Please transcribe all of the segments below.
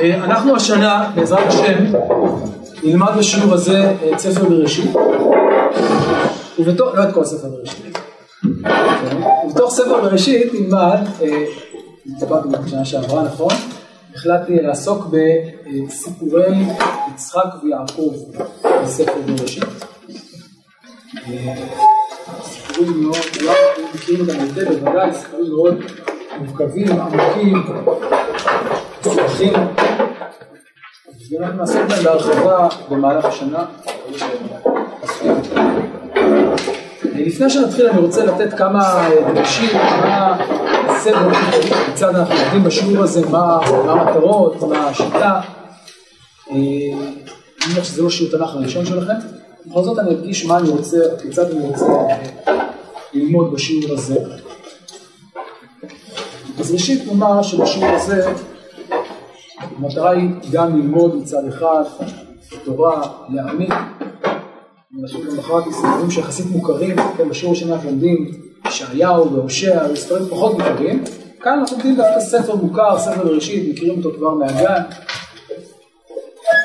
אה, אנחנו השנה, בעזרת השם, נלמד בשיעור הזה את ספר בראשית, ובתוך, לא את כל ספר בראשית, ובתוך ספר בראשית נלמד, התלבטתי בשנה שעברה, נכון? החלטתי לעסוק בסיפורי יצחק ויעקב בספר בראשית. סיפורים מאוד, כולם מכירים אותם היטב, בוודאי סיפורים מאוד מורכבים, עמוקים, מסובכים, ואנחנו נעסוק בהם בהרחבה במהלך השנה. לפני שנתחיל אני רוצה לתת כמה דגשים, מה הסדר, כיצד אנחנו עובדים בשיעור הזה, מה המטרות, מה השיטה. אני מניח שזה לא שיעור תנ"ך הראשון שלכם, בכל זאת אני אדגיש מה אני רוצה, כיצד אני רוצה ללמוד בשיעור הזה. אז ראשית נאמר שבשיעור הזה המטרה היא גם ללמוד מצד אחד תורה, להעמיק, ולעשות גם אחר כך סיפורים שיחסית מוכרים, כן, בשיעור השני אנחנו לומדים ישעיהו והושע, וספרים פחות מוכרים, כאן אנחנו לומדים דווקא ספר מוכר, ספר בראשית, מכירים אותו כבר מהגן,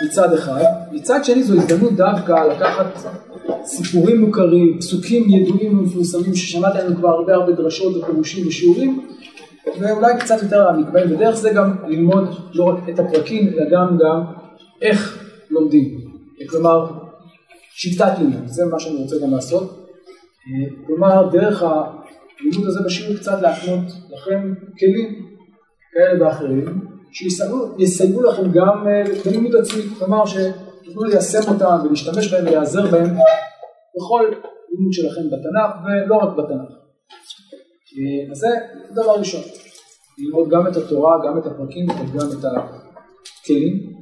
מצד אחד, מצד שני זו הזדמנות דווקא לקחת סיפורים מוכרים, פסוקים ידועים ומפורסמים ששמעתי עליהם כבר הרבה הרבה דרשות ופירושים ושיעורים ואולי קצת יותר להעמיק בהם, ודרך זה גם ללמוד לא רק את הפרקים, אלא גם גם איך לומדים. כלומר, שיטת לימוד, זה מה שאני רוצה גם לעשות. כלומר, דרך הלימוד הזה בשיעור קצת להקנות לכם כלים כאלה ואחרים, שיסייעו לכם גם בלימוד עצמי, כלומר שתוכלו ליישם אותם ולהשתמש בהם ולהיעזר בהם בכל לימוד שלכם בתנ"ך ולא רק בתנ"ך. אז זה דבר ראשון, ללמוד גם את התורה, גם את הפרקים וגם את הכלים.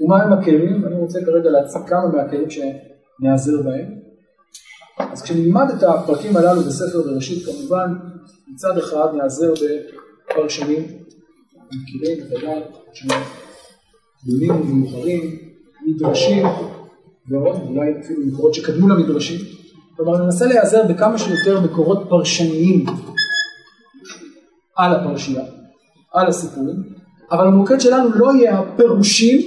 ומה הם הכלים? אני רוצה כרגע להציג כמה מהכלים שנעזר בהם. אז כשנלמד את הפרקים הללו בספר בראשית, כמובן מצד אחד נעזר בפרשנים מכירים בוודאי, גדולים ומאוחרים, מדרשים ועוד, אולי אפילו מקורות שקדמו למדרשים. כלומר ננסה להיעזר בכמה שיותר מקורות פרשניים על הפרשייה, על הסיפורים, אבל המוקד שלנו לא יהיה הפירושים,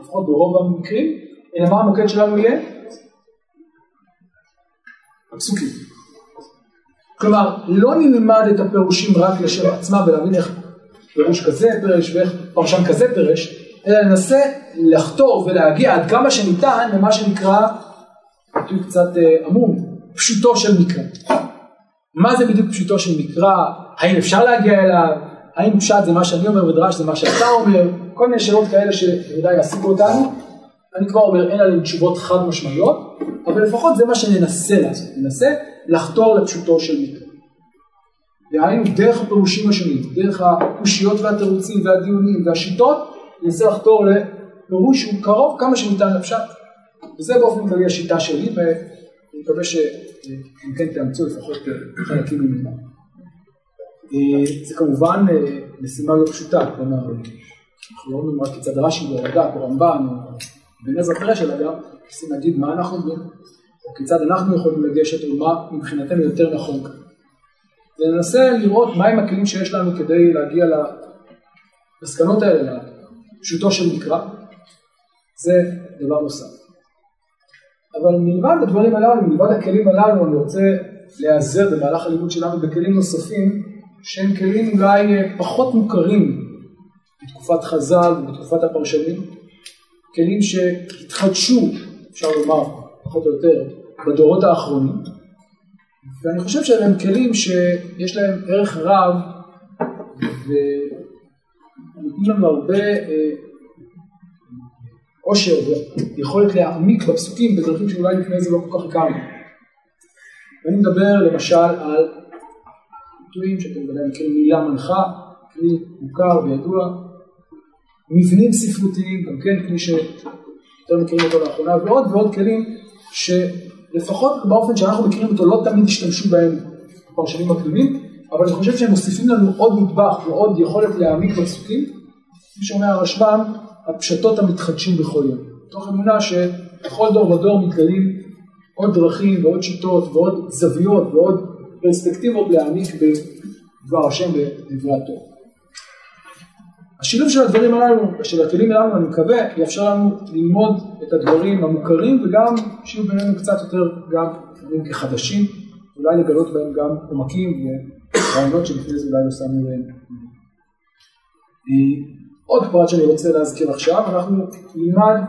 לפחות ברוב המקרים, אלא מה המוקד שלנו יהיה? הפסוקים. כלומר, לא נלמד את הפירושים רק לשם עצמם ולהבין איך פירוש כזה פירש ואיך פרשן כזה פירש, אלא ננסה לחתור ולהגיע עד כמה שניתן למה שנקרא, ביטוי קצת עמום, פשוטו של מקרא. מה זה בדיוק פשוטו של מקרא? האם אפשר להגיע אליו? האם פשט זה מה שאני אומר ודרש זה מה שאתה אומר? כל מיני שאלות כאלה שבוודאי יעסיקו אותנו. אני כבר אומר אין עליהן תשובות חד משמעיות, אבל לפחות זה מה שננסה לעשות, ננסה לחתור לפשוטו של מקרא. דהיינו דרך הפירושים השונים, דרך הקושיות והתירוצים והדיונים והשיטות, ננסה לחתור לפירוש שהוא קרוב כמה שניתן לפשט. וזה באופן כללי השיטה שלי, ואני מקווה שאם כן תאמצו לפחות חלקים ממנו. זה כמובן משימה לא פשוטה, כלומר, אנחנו לא אומרים רק כיצד רש"י והרד"ק או רמב"ן בן עזרא פרש, אלא גם מנסים להגיד מה אנחנו אומרים, או כיצד אנחנו יכולים לגשת, או מה מבחינתנו יותר נכון כאן. וננסה לראות מהם הכלים שיש לנו כדי להגיע למסקנות האלה, לפשוטו של מקרא, זה דבר נוסף. אבל מלבד הדברים הללו, מלבד הכלים הללו, אני רוצה להיעזר במהלך הלימוד שלנו בכלים נוספים, שהם כלים אולי פחות מוכרים בתקופת חז"ל ובתקופת הפרשנים, כלים שהתחדשו, אפשר לומר, פחות או יותר, בדורות האחרונים, ואני חושב שאלה הם כלים שיש להם ערך רב ונותנים לנו הרבה עושר ויכולת להעמיק בפסוקים בדרכים שאולי לפני זה לא כל כך הכרנו. ואני מדבר למשל על ביטויים שאתם ודאי מכירים מילה מנחה, כלי מוכר וידוע, מבנים ספרותיים, גם כן כלי שאתם מכירים אותו לאחרונה, ועוד ועוד כלים ש... לפחות באופן שאנחנו מכירים אותו לא תמיד השתמשו בהם בפרשנים הקדומים, אבל אני חושב שהם מוסיפים לנו עוד נדבך ועוד יכולת להעמיק בפסוקים, כפי שאומר הרשב"ם, הפשטות המתחדשים בכל יום. תוך אמונה שבכל דור ודור מתגלים עוד דרכים ועוד שיטות ועוד זוויות ועוד פרספקטיבות להעמיק בדבר השם בדברי התור. השילוב של הדברים הללו, של הכלים הללו, אני מקווה, יאפשר לנו ללמוד את הדברים המוכרים וגם שיהיו בינינו קצת יותר גם דברים כחדשים, אולי לגלות בהם גם עומקים ורעיונות שלפני זה אולי לא שמנו להם. עוד פרט שאני רוצה להזכיר עכשיו, אנחנו נלמד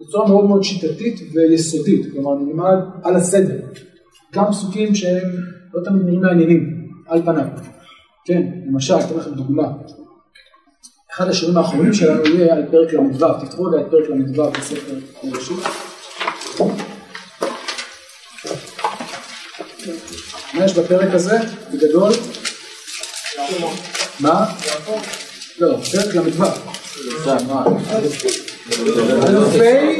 בצורה מאוד מאוד שיטתית ויסודית, כלומר נלמד על הסדר, גם פסוקים שהם לא תמיד נראים מעניינים, על פניו. כן, למשל, אתן לכם דוגמה. אחד השיעורים האחרונים שלנו יהיה על פרק ל"ו, תפתחו רגע את פרק ל"ו בספר בראשית. מה יש בפרק הזה, בגדול? מה? לא, פרק ל"ו. אלופי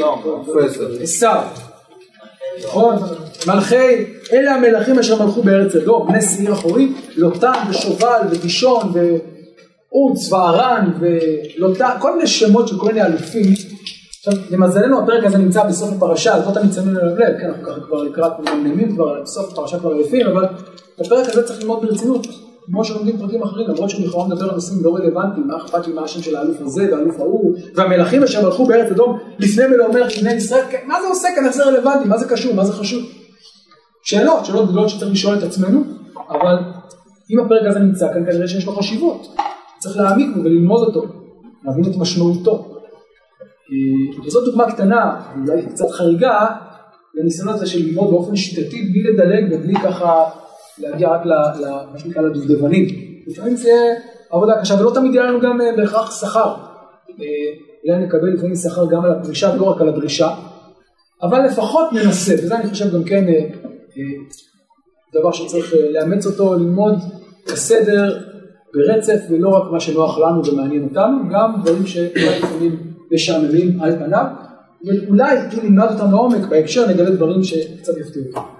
עשיו. נכון? מלכי, אלה המלכים אשר מלכו בארץ אדום, בני שעיר אחורי, לוטן ושובל ודישון ועוץ וערן ולוטן, כל מיני שמות של כל מיני אלופים. עכשיו, למזלנו הפרק הזה נמצא בסוף הפרשה, אז לא תמיד שמים לב לב, כן, אנחנו ככה כבר לקראת נעימים כבר, בסוף הפרשה כבר יפים, אבל הפרק הזה צריך ללמוד ברצינות, כמו שלומדים פרקים אחרים, למרות שהוא לכאורה מדבר על נושאים לא רלוונטיים, מה אכפת לי מה השם של האלוף הזה והאלוף ההוא, והמלכים אשר מלכו בארץ אדום לפני מלאומר בני ישראל, כן, מה זה עושה כאן, איך זה רלוונטי, מה זה קשור, מה זה חשוב? שאלות, שאלות גדולות שצריך לשאול את עצמנו, אבל אם הפרק הזה נמצא כאן, כנראה שיש לו חשיבות, צריך להעמיק בו וללמוד אותו, להבין את משמעותו. אה, וזאת דוגמה קטנה, אולי קצת חריגה, לניסיון הזה של ללמוד באופן שיטתי, בלי לדלג ובלי ככה להגיע רק למה שנקרא לדובדבנים. לפעמים זה עבודה קשה, ולא תמיד יהיה לנו גם אה, בהכרח שכר. אולי אה, נקבל לפעמים שכר גם על הפרישה ולא רק על הדרישה, אבל לפחות ננסה, וזה אני חושב גם כן אה, דבר שצריך לאמץ אותו, ללמוד כסדר ברצף, ולא רק מה שנוח לנו ומעניין אותנו, גם דברים שאולי לפעמים משעממים על פניו, ואולי אם נלמד אותם לעומק, בהקשר נגלה דברים שקצת יפתיעו.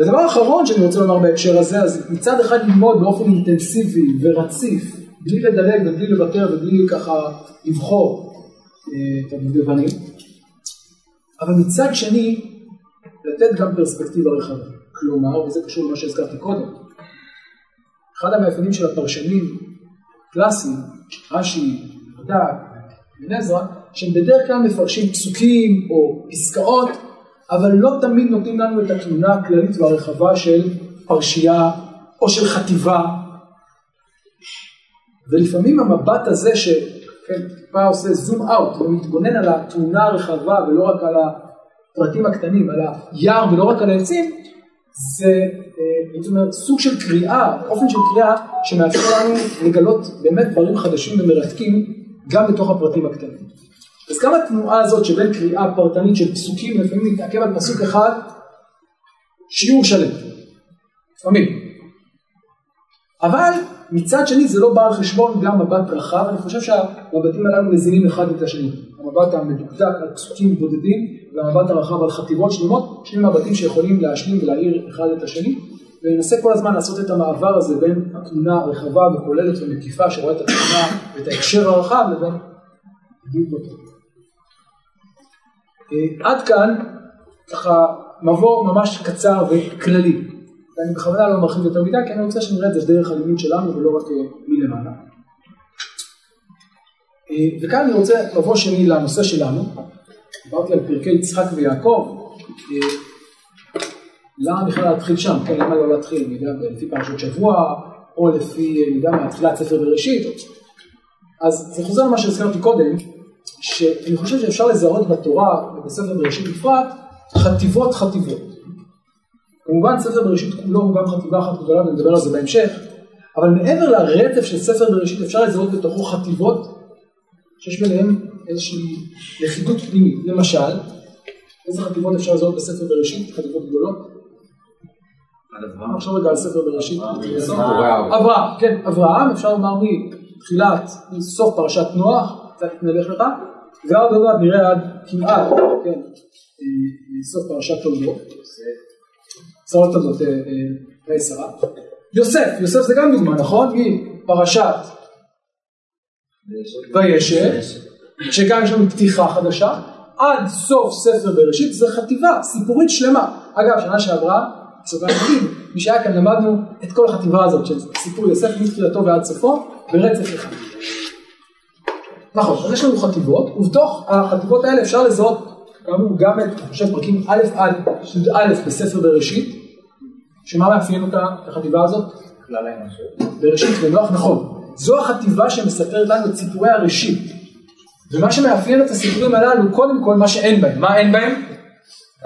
ודבר אחרון שאני רוצה לומר בהקשר הזה, אז מצד אחד ללמוד באופן אינטנסיבי ורציף, בלי לדלג ובלי לוותר ובלי ככה לבחור אה, את הדובדבנים, אבל מצד שני לתת גם פרספקטיבה רחבה. כלומר, וזה קשור למה שהזכרתי קודם, אחד המאפיינים של הפרשנים הקלאסיים, רש"י, רד"ק, בן עזרא, שהם בדרך כלל מפרשים פסוקים או פסקאות אבל לא תמיד נותנים לנו את התמונה הכללית והרחבה של פרשייה או של חטיבה. ולפעמים המבט הזה שטיפה עושה זום אאוט ומתבונן על התמונה הרחבה ולא רק על הפרטים הקטנים, על היער ולא רק על העצים, זה זאת אומרת, סוג של קריאה, אופן של קריאה שמאפשר לנו לגלות באמת דברים חדשים ומרתקים גם בתוך הפרטים הקטנים. אז גם התנועה הזאת שבין קריאה פרטנית של פסוקים, לפעמים להתעכב על פסוק אחד, שיעור שלם, לפעמים. אבל מצד שני זה לא בא על חשבון גם מבט רחב, אני חושב שהמבטים הללו מזינים אחד את השני. המבט המדוקדק על פסוקים בודדים והמבט הרחב על חטיבות שלמות, שני מבטים שיכולים להשלים ולהאיר אחד את השני, וננסה כל הזמן לעשות את המעבר הזה בין התמונה הרחבה וכוללת ומקיפה שרואה את התמונה ואת ההקשר הרחב לבין בדיוק עד כאן ככה מבוא ממש קצר וכללי. ואני בכוונה לא מרחיב יותר מדי כי אני רוצה שנראה את זה דרך הלימוד שלנו ולא רק אה, מלמעלה. אה, וכאן אני רוצה מבוא שני לנושא שלנו. דיברתי על פרקי יצחק ויעקב. למה בכלל להתחיל שם? כן, למה לא להתחיל? אני יודע, לפי פרשות שבוע, או לפי, אני יודע מה, תחילת ספר בראשית. אז זה חוזר למה שהזכרתי קודם, שאני חושב שאפשר לזהות בתורה ובספר בראשית בפרט חטיבות חטיבות. כמובן ספר בראשית כולו הוא גם חטיבה אחת גדולה ונדבר על זה בהמשך, אבל מעבר לרצף של ספר בראשית אפשר לזהות בתוכו חטיבות שיש ביניהן איזושהי לכידות פנימית. למשל, איזה חטיבות אפשר לזהות בספר בראשית? חטיבות גדולות? עכשיו רגע על ספר בראשית. אברהם, כן, אברהם אפשר לומר מתחילת, מסוף פרשת נוח קצת נלך לך, ועוד עוד נראה עד כמעט, כן, סוף פרשת תולדות, שרות תולדות חיי שרה. יוסף, יוסף זה גם דוגמה, נכון? מפרשת וישב, שגם יש לנו פתיחה חדשה, עד סוף ספר בראשית, זה חטיבה סיפורית שלמה. אגב, שנה שעברה, בסופו של מי שהיה כאן למדנו את כל החטיבה הזאת של סיפור יוסף מתחילתו ועד סופו, ברצף אחד. נכון, אז יש לנו חטיבות, ובתוך החטיבות האלה אפשר לזהות כאמור גם את, אני חושב, פרקים א' עד י"א בספר בראשית, שמה מאפיין אותה, החטיבה הזאת? כלל האנושות. בראשית ונוח, נכון. זו החטיבה שמספרת לנו את סיפורי הראשית. ומה שמאפיין את הסיפורים הללו, קודם כל מה שאין בהם. מה אין בהם?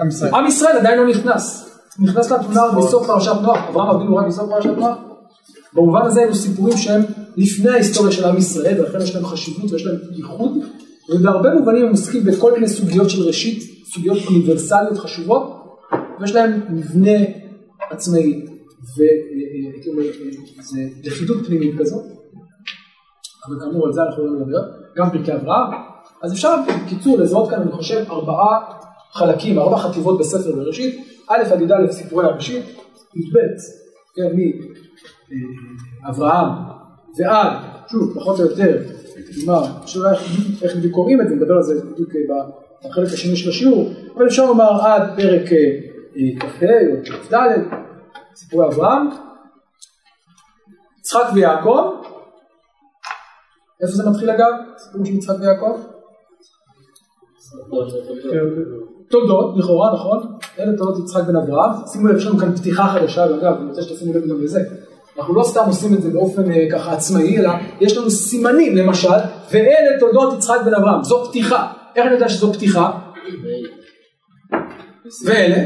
עם ישראל. עם ישראל עדיין לא נכנס. נכנס לתמונה בסוף פרשת נוח, אברהם אבינו רק בסוף פרשת נוח. במובן הזה אלו סיפורים שהם לפני ההיסטוריה של עם ישראל, ולכן יש להם חשיבות ויש להם ייחוד, ובהרבה מובנים הם עוסקים בכל מיני סוגיות של ראשית, סוגיות אוניברסליות חשובות, ויש להם מבנה עצמאי, והייתי אומר, זה לכידות פנימית כזאת, אבל כאמור על זה אנחנו לא נדבר, גם פרקי אברהם, אז אפשר בקיצור לזהות כאן אני חושב ארבעה חלקים, ארבע חטיבות בספר בראשית, א' עד י"א סיפורי הראשית, י"ב, כן, מאברהם ועד, שוב, פחות או יותר, כלומר, שאלה איך בדיוק קוראים את זה, נדבר על זה בדיוק בחלק השני של השיעור, אבל אפשר לומר עד פרק כ"ה או כ"ד, סיפורי אברהם, יצחק ויעקב, איפה זה מתחיל אגב? סיפור של יצחק ויעקב? תולדות, לכאורה, נכון? אלה תולדות יצחק בן אברהם. שימו לב, יש לנו כאן פתיחה חדשה, ואגב, אני רוצה שתשימו לב גם לזה. אנחנו לא סתם עושים את זה באופן אה, ככה עצמאי, אלא יש לנו סימנים, למשל, ואלה תולדות יצחק בן אברהם. זו פתיחה. איך אני יודע שזו פתיחה? ואלה.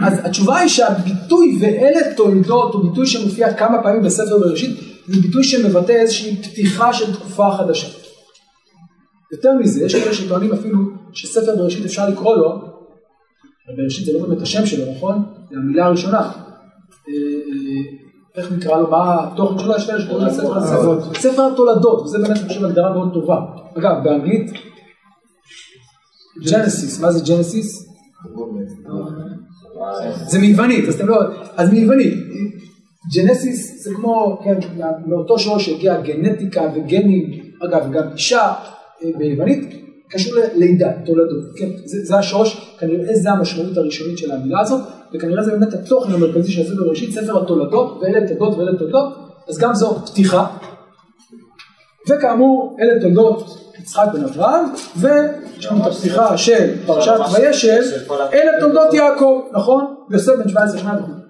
אז התשובה היא שהביטוי ואלה תולדות הוא ביטוי שמופיע כמה פעמים בספר בראשית, זה ביטוי שמבטא איזושהי פתיחה של תקופה חדשה. יותר מזה, יש כאלה שטוענים אפילו שספר בראשית אפשר לקרוא לו, בראשית זה לא באמת השם שלו, נכון? זה המילה הראשונה. איך נקרא לו, מה התוכן שלו? יש כאלה שקוראים לספר הזה. ספר התולדות, וזה באמת אני חושב הגדרה מאוד טובה. אגב, באנגלית, ג'נסיס, מה זה ג'נסיס? זה מיוונית, אז אתם לא... אז מיוונית. ג'נסיס זה כמו, כן, מאותו שורש שהגיע גנטיקה וגנים, אגב, גם אישה אה, ביוונית, קשור ללידה, תולדות, כן, זה, זה השורש, כנראה זה המשמעות הראשונית של המילה הזאת, וכנראה זה באמת התוכן המרכזי של הספר בראשית, ספר התולדות, ואלה תולדות ואלה תולדות, אז גם זו פתיחה. וכאמור, אלה תולדות יצחק בן אברהם, ויש לנו את הפתיחה של פרשת וישב, אלה תולדות יעקב, נכון? יוסף בן 17 שנה וכו'.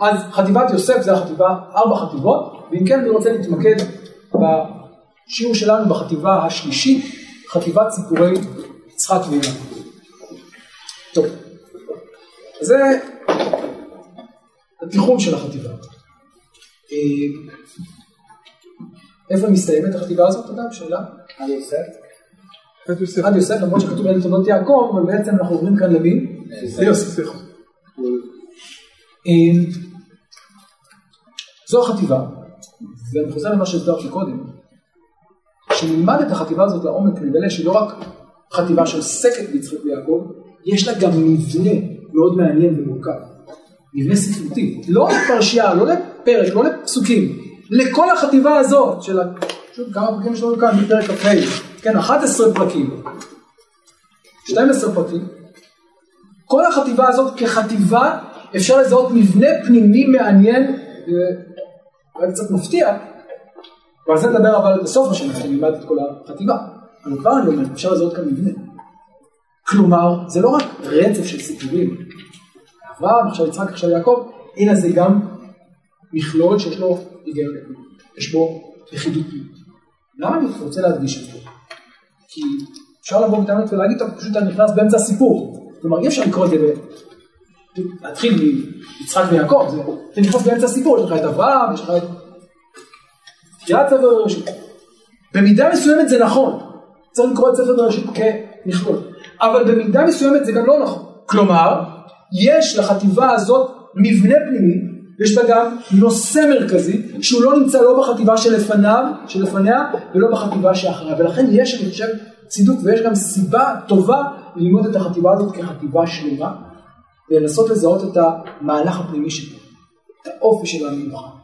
אז חטיבת יוסף זה החטיבה, ארבע חטיבות, ואם כן אני רוצה להתמקד בשיעור שלנו בחטיבה השלישית, חטיבת סיפורי יצחק ויעקב. טוב, זה התיחום של החטיבה. אה, איפה מסתיימת החטיבה הזאת, אתה יודע? שאלה? עד יוסף? עד יוסף. עד יוסף, למרות שכתוב אלה תולדות יעקב, אבל בעצם אנחנו עוברים כאן למי? ליוסף. זו החטיבה, ואני חוזר למה שהסברתי קודם, כשנלמד את החטיבה הזאת לעומק נגלה שהיא לא רק חטיבה שעוסקת ביצחק ויעקב, יש לה גם מבנה מאוד מעניין ומורכב. מבנה ספרותי, לא לפרשייה, לא לפרק, לא לפסוקים, לכל החטיבה הזאת של ה... שוב, כמה פרקים יש לנו כאן מפרק כ"ה, כן, 11 פרקים, 12 פרקים, כל החטיבה הזאת כחטיבה אפשר לזהות מבנה פנימי מעניין, אולי קצת מפתיע, ועל זה נדבר אבל בסוף השנה, כשאני אלמד את כל החטיבה. אבל כבר אני אומר, אפשר לזהות כאן מבנה. כלומר, זה לא רק רצף של סיפורים, אברהם, עכשיו יצחק, עכשיו יעקב, אלא זה גם מכלול שיש לו היגיון, יש בו יחידות פנימית. למה אני רוצה להדגיש את זה? כי אפשר לבוא בטענות ולהגיד, טוב, פשוט אני נכנס באמצע הסיפור. כלומר, אי אפשר לקרוא את זה, להתחיל מיצחק ויעקב, זה נכנס באמצע הסיפור, יש לך את אברהם, יש לך את... תחילת ספר בראשית. במידה מסוימת זה נכון, צריך לקרוא את ספר בראשית כמכלול, אבל במידה מסוימת זה גם לא נכון. כלומר, יש לחטיבה הזאת מבנה פנימי, יש בה גם נושא מרכזי, שהוא לא נמצא לא בחטיבה שלפניו, שלפניה, ולא בחטיבה שאחריה, ולכן יש, אני חושב, צידוק ויש גם סיבה טובה ללמוד את החטיבה הזאת כחטיבה שלמה, ולנסות לזהות את המהלך הפנימי שלה, את האופי של המיוחד.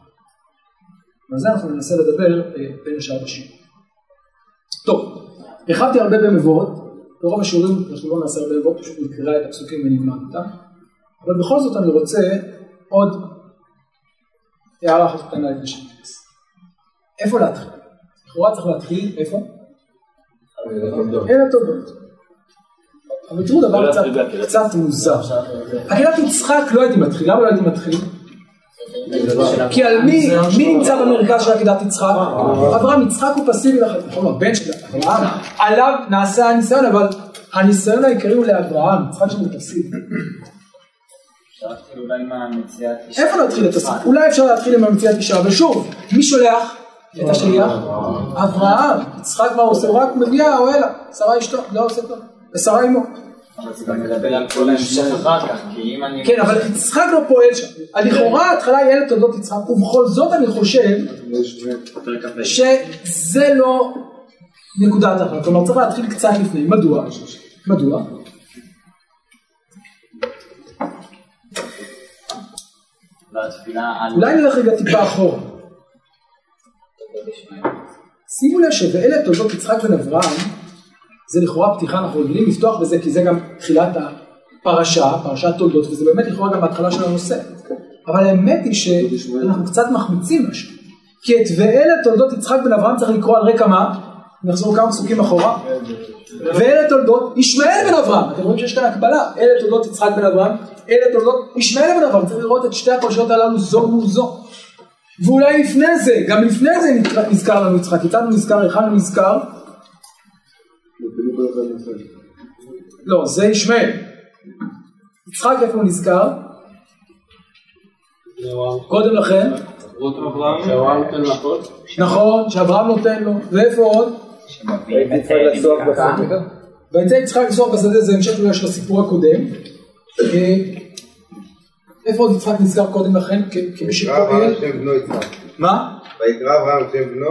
ועל זה אנחנו ננסה לדבר אה, בין השאר בשיעור. טוב, הרחבתי הרבה במבואות, ברוב השיעורים אנחנו לא נעשה הרבה במבואות, פשוט נקרא את הפסוקים ונלמד אותם, אבל בכל זאת אני רוצה עוד הערה אחת קטנה לפני שנכנס. איפה להתחיל? לכאורה צריך להתחיל, איפה? אלה תולדות. אבל תראו דבר קצת, מוזר. עקדת יצחק לא הייתי מתחיל, למה לא הייתי מתחיל? כי על מי, מי נמצא במרכז של עקדת יצחק? אברהם, יצחק הוא פסיבי לחלוטין, נכון, הבן של אברהם, עליו נעשה הניסיון, אבל הניסיון העיקרי הוא לאברהם, יצחק שלנו פסיבי. איפה להתחיל את הסיפור? אולי אפשר להתחיל עם המציאת אישה, ושוב, מי שולח את השליח? אברהם. יצחק מה הוא עושה? הוא רק מביאה אוהלה, שרה אשתו, לא עושה כלום. ושרה אמו. אבל זה גם מדבר על כל ההמשך אחר כך, כי אם אני... כן, אבל יצחק לא פועל שם. לכאורה ההתחלה היא אלה תולדות יצחק, ובכל זאת אני חושב שזה לא נקודת ההתחלה. כלומר צריך להתחיל קצת לפני. מדוע? מדוע? אולי נלך רגע טיפה אחורה. שימו לב שבאלה תולדות יצחק בן אברהם, זה לכאורה פתיחה, אנחנו רגילים לפתוח בזה כי זה גם תחילת הפרשה, פרשת תולדות, וזה באמת לכאורה גם ההתחלה של הנושא. אבל האמת היא שאנחנו קצת מחמיצים משהו. כי את ואלה תולדות יצחק בן אברהם צריך לקרוא על רקע מה? נחזור כמה פסוקים אחורה. ואלה תולדות ישמעאל בן אברהם. אתם רואים שיש כאן הקבלה. אלה תולדות יצחק בן אברהם, אלה תולדות ישמעאל בן אברהם. צריך לראות את שתי הפרשיות הללו זו מול זו. ואולי לפני זה, גם לפני זה נזכר לנו יצחק. כיצד הוא נזכר? היכן הוא נזכר? לא, זה ישמעאל. יצחק איפה הוא נזכר? קודם לכן. נכון, שאברהם נותן לו. ואיפה עוד? ויצא יצחק לסוח בשדה זה המשך אולי של הסיפור הקודם. אה, איפה עוד יצחק נזכר קודם לכן? כמי ויקרא שפועל? אברהם שם בנו יצחק. מה? ויקרא אברהם שם בנו,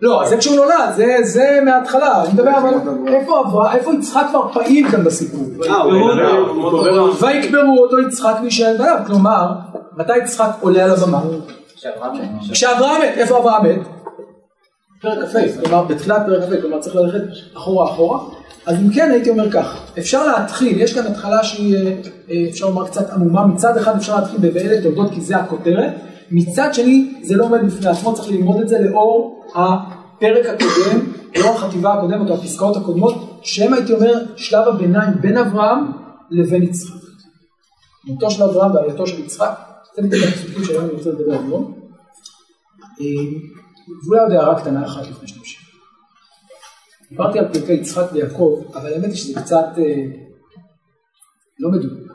לא, זה כשהוא נולד, זה, זה מההתחלה, אני מדבר אבל איפה אברהם, איפה יצחק כבר פעיל כאן בסיפור? ויקברו אותו יצחק וישאל בניו, כלומר, מתי יצחק עולה על הבמה? כשאברהם מת, איפה אברהם מת? פרק כ"ה, כלומר בתחילת פרק כ"ה, כלומר צריך ללכת אחורה אחורה, אז אם כן הייתי אומר כך, אפשר להתחיל, יש כאן התחלה שהיא אה, אה, אפשר לומר קצת עמומה, מצד אחד אפשר להתחיל ב"ואלה תולדות" כי זה הכותרת, מצד שני זה לא עומד בפני עצמו, צריך ללמוד את זה לאור הפרק הקודם, לאור החטיבה הקודמת או הפסקאות הקודמות, שהם הייתי אומר שלב הביניים בין אברהם לבין יצחק. מותו של אברהם ועלייתו של יצחק, זה בדיוק הפסוקים שהיום אני רוצה לדבר היום. ואולי עוד הערה קטנה אחת לפני שנמשיך. דיברתי על פרקי יצחק ויעקב, אבל האמת היא שזה קצת אה, לא מדויק.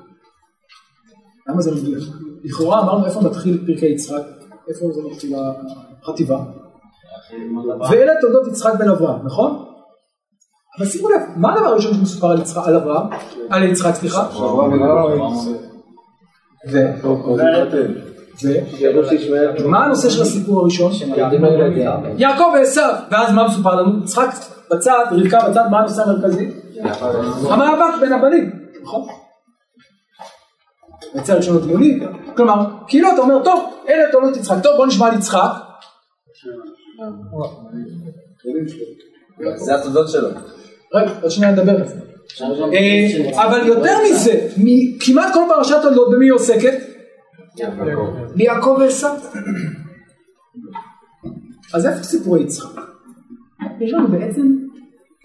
למה זה מדויק? לכאורה אמרנו איפה מתחיל פרקי יצחק, איפה זה מתחיל החטיבה. ואלה תולדות יצחק בן אברהם, נכון? אבל שימו לב, מה הדבר הראשון שמסופר על יצחק, על אברהם? על יצחק, סליחה? ו? מה הנושא של הסיפור הראשון? יעקב ועשו, ואז מה מסופר לנו? יצחק בצד, רבקה בצד, מה הנושא המרכזי? המאבק בין הבנים, נכון? יצא ראשון הדיונים, כלומר, כאילו אתה אומר, טוב, אלה תולדות יצחק, טוב בוא נשמע על יצחק, זה התודות שלו. רגע, עוד שנייה נדבר על זה. אה, אבל יותר מזה, כמעט כל פרשת תולדות במי היא עוסקת? ביעקב ועשו. אז איפה סיפורי יצחק? יש לנו בעצם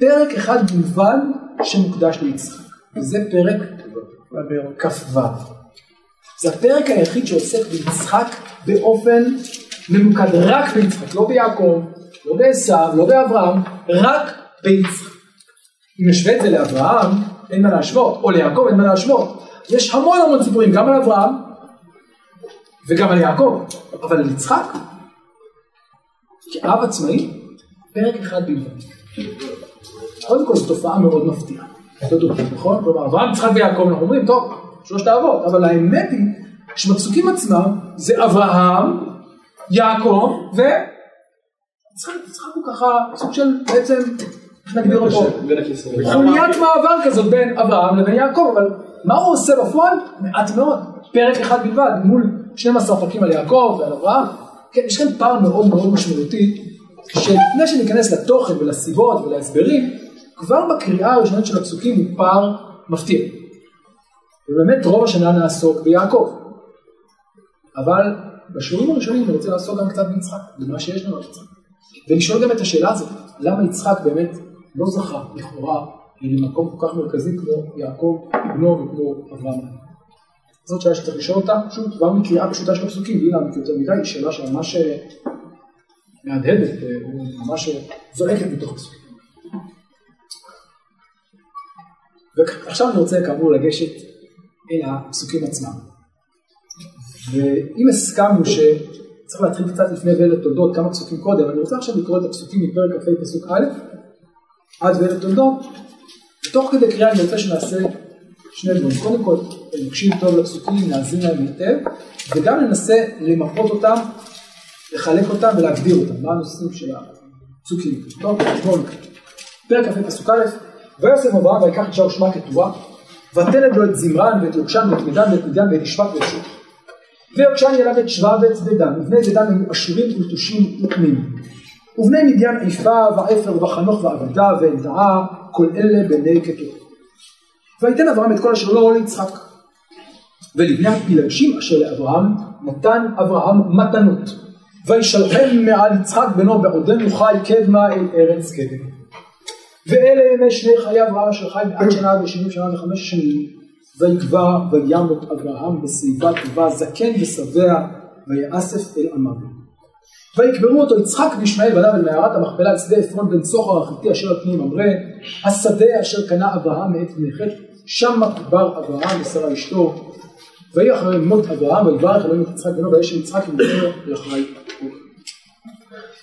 פרק אחד בלבד שמוקדש ליצחק, וזה פרק כ"ו. זה הפרק היחיד שעוסק ביצחק באופן ממוקד רק ביצחק, לא ביעקב, לא בעשו, לא באברהם, רק ביצחק. אם נשווה את זה לאברהם, אין מה להשוות, או ליעקב אין מה להשוות. יש המון המון סיפורים, גם על אברהם וגם על יעקב, אבל על יצחק, כאב עצמאי, פרק אחד בלבד. קודם כל זו תופעה מאוד מפתיעה. תודו, נכון? כלומר, אברהם, יצחק ויעקב, אנחנו אומרים, טוב, שלושת האבות, אבל האמת היא שבפסוקים עצמם זה אברהם, יעקב ו... יצחק, יצחק הוא ככה סוג של בעצם, איך נגדיר אותו? חוליית מעבר כזאת בין אברהם לבין יעקב, אבל מה הוא עושה בפועל? מעט מאוד, פרק אחד בלבד, מול 12 פרקים על יעקב ועל אברהם. כן, יש כאן פער מאוד מאוד משמעותי, שלפני שניכנס לתוכן ולסיבות ולהסברים, כבר בקריאה הראשונית של הפסוקים הוא פער מפתיע. ובאמת רוב השנה נעסוק ביעקב. אבל בשיעורים הראשונים אני רוצה לעסוק גם קצת ביצחק, במה שיש לנו על יצחק. ולשאול גם את השאלה הזאת, למה יצחק באמת לא זכה לכאורה למקום כל כך מרכזי כמו יעקב, בנו וכמו אברהם. זאת שאלה שצריך לשאול אותה, פשוט כבר מקריאה פשוטה של הפסוקים, בלי להעמיק יותר מדי, היא שאלה שממש אה, מהדהדת, אה, או ממש אה, זועקת מתוך הפסוקים. ועכשיו אני רוצה כאמור לגשת אל הפסוקים עצמם. ואם הסכמנו שצריך להתחיל קצת לפני ואלה תולדות כמה פסוקים קודם, אני רוצה עכשיו לקרוא את הפסוקים מפרק כ"ה פסוק א' עד ואלה תולדות, ותוך כדי קריאה אני רוצה שנעשה שני דברים. קודם כל, נקשיב טוב לפסוקים, נאזין להם היטב, וגם ננסה למפות אותם, לחלק אותם ולהגדיר אותם, מה הנושאים של הפסוקים. טוב, בואו נקרא. פרק כ"ה פסוק א', ויוסף אברהם ויקח אישה ושמה קטורה, ותלד לו את זמרן ואת יוקשן ואת מדן ואת מדיין ואת ישבק ואת שוח. ויקשן ילד את שבא ואת צדדן, ובני צדדן היו עשירים ונטושים ותמימים. ובני מדיין עיפה ועפר וחנוך ואבידע ואלדעה, כל אלה בני קטורה. ויתן אברהם את כל אשר לו ליצחק. ולבני הפילגשים אשר לאברהם נתן אברהם מתנות. וישלחם מעל יצחק בנו בעודנו חי קדמה אל ארץ קדם. ואלה ימי שני חיי אברהם אשר חי מעט שנה ושבעים שנה וחמש שנים ויקבע וימות אברהם בשיבה טובה זקן ושבע ויאסף אל עמיו. ויקברו אותו יצחק וישמעאל בניו אל מערת המכפלה על שדה עפרון בן צוחר החיתי אשר על פני ממרא השדה אשר קנה אברהם מאת חטא שם קבר אברהם ושרה אשתו ויהי אחרי מות אברהם ויברך אלוהים את יצחק בנו וישב יצחק ומדבר לחי.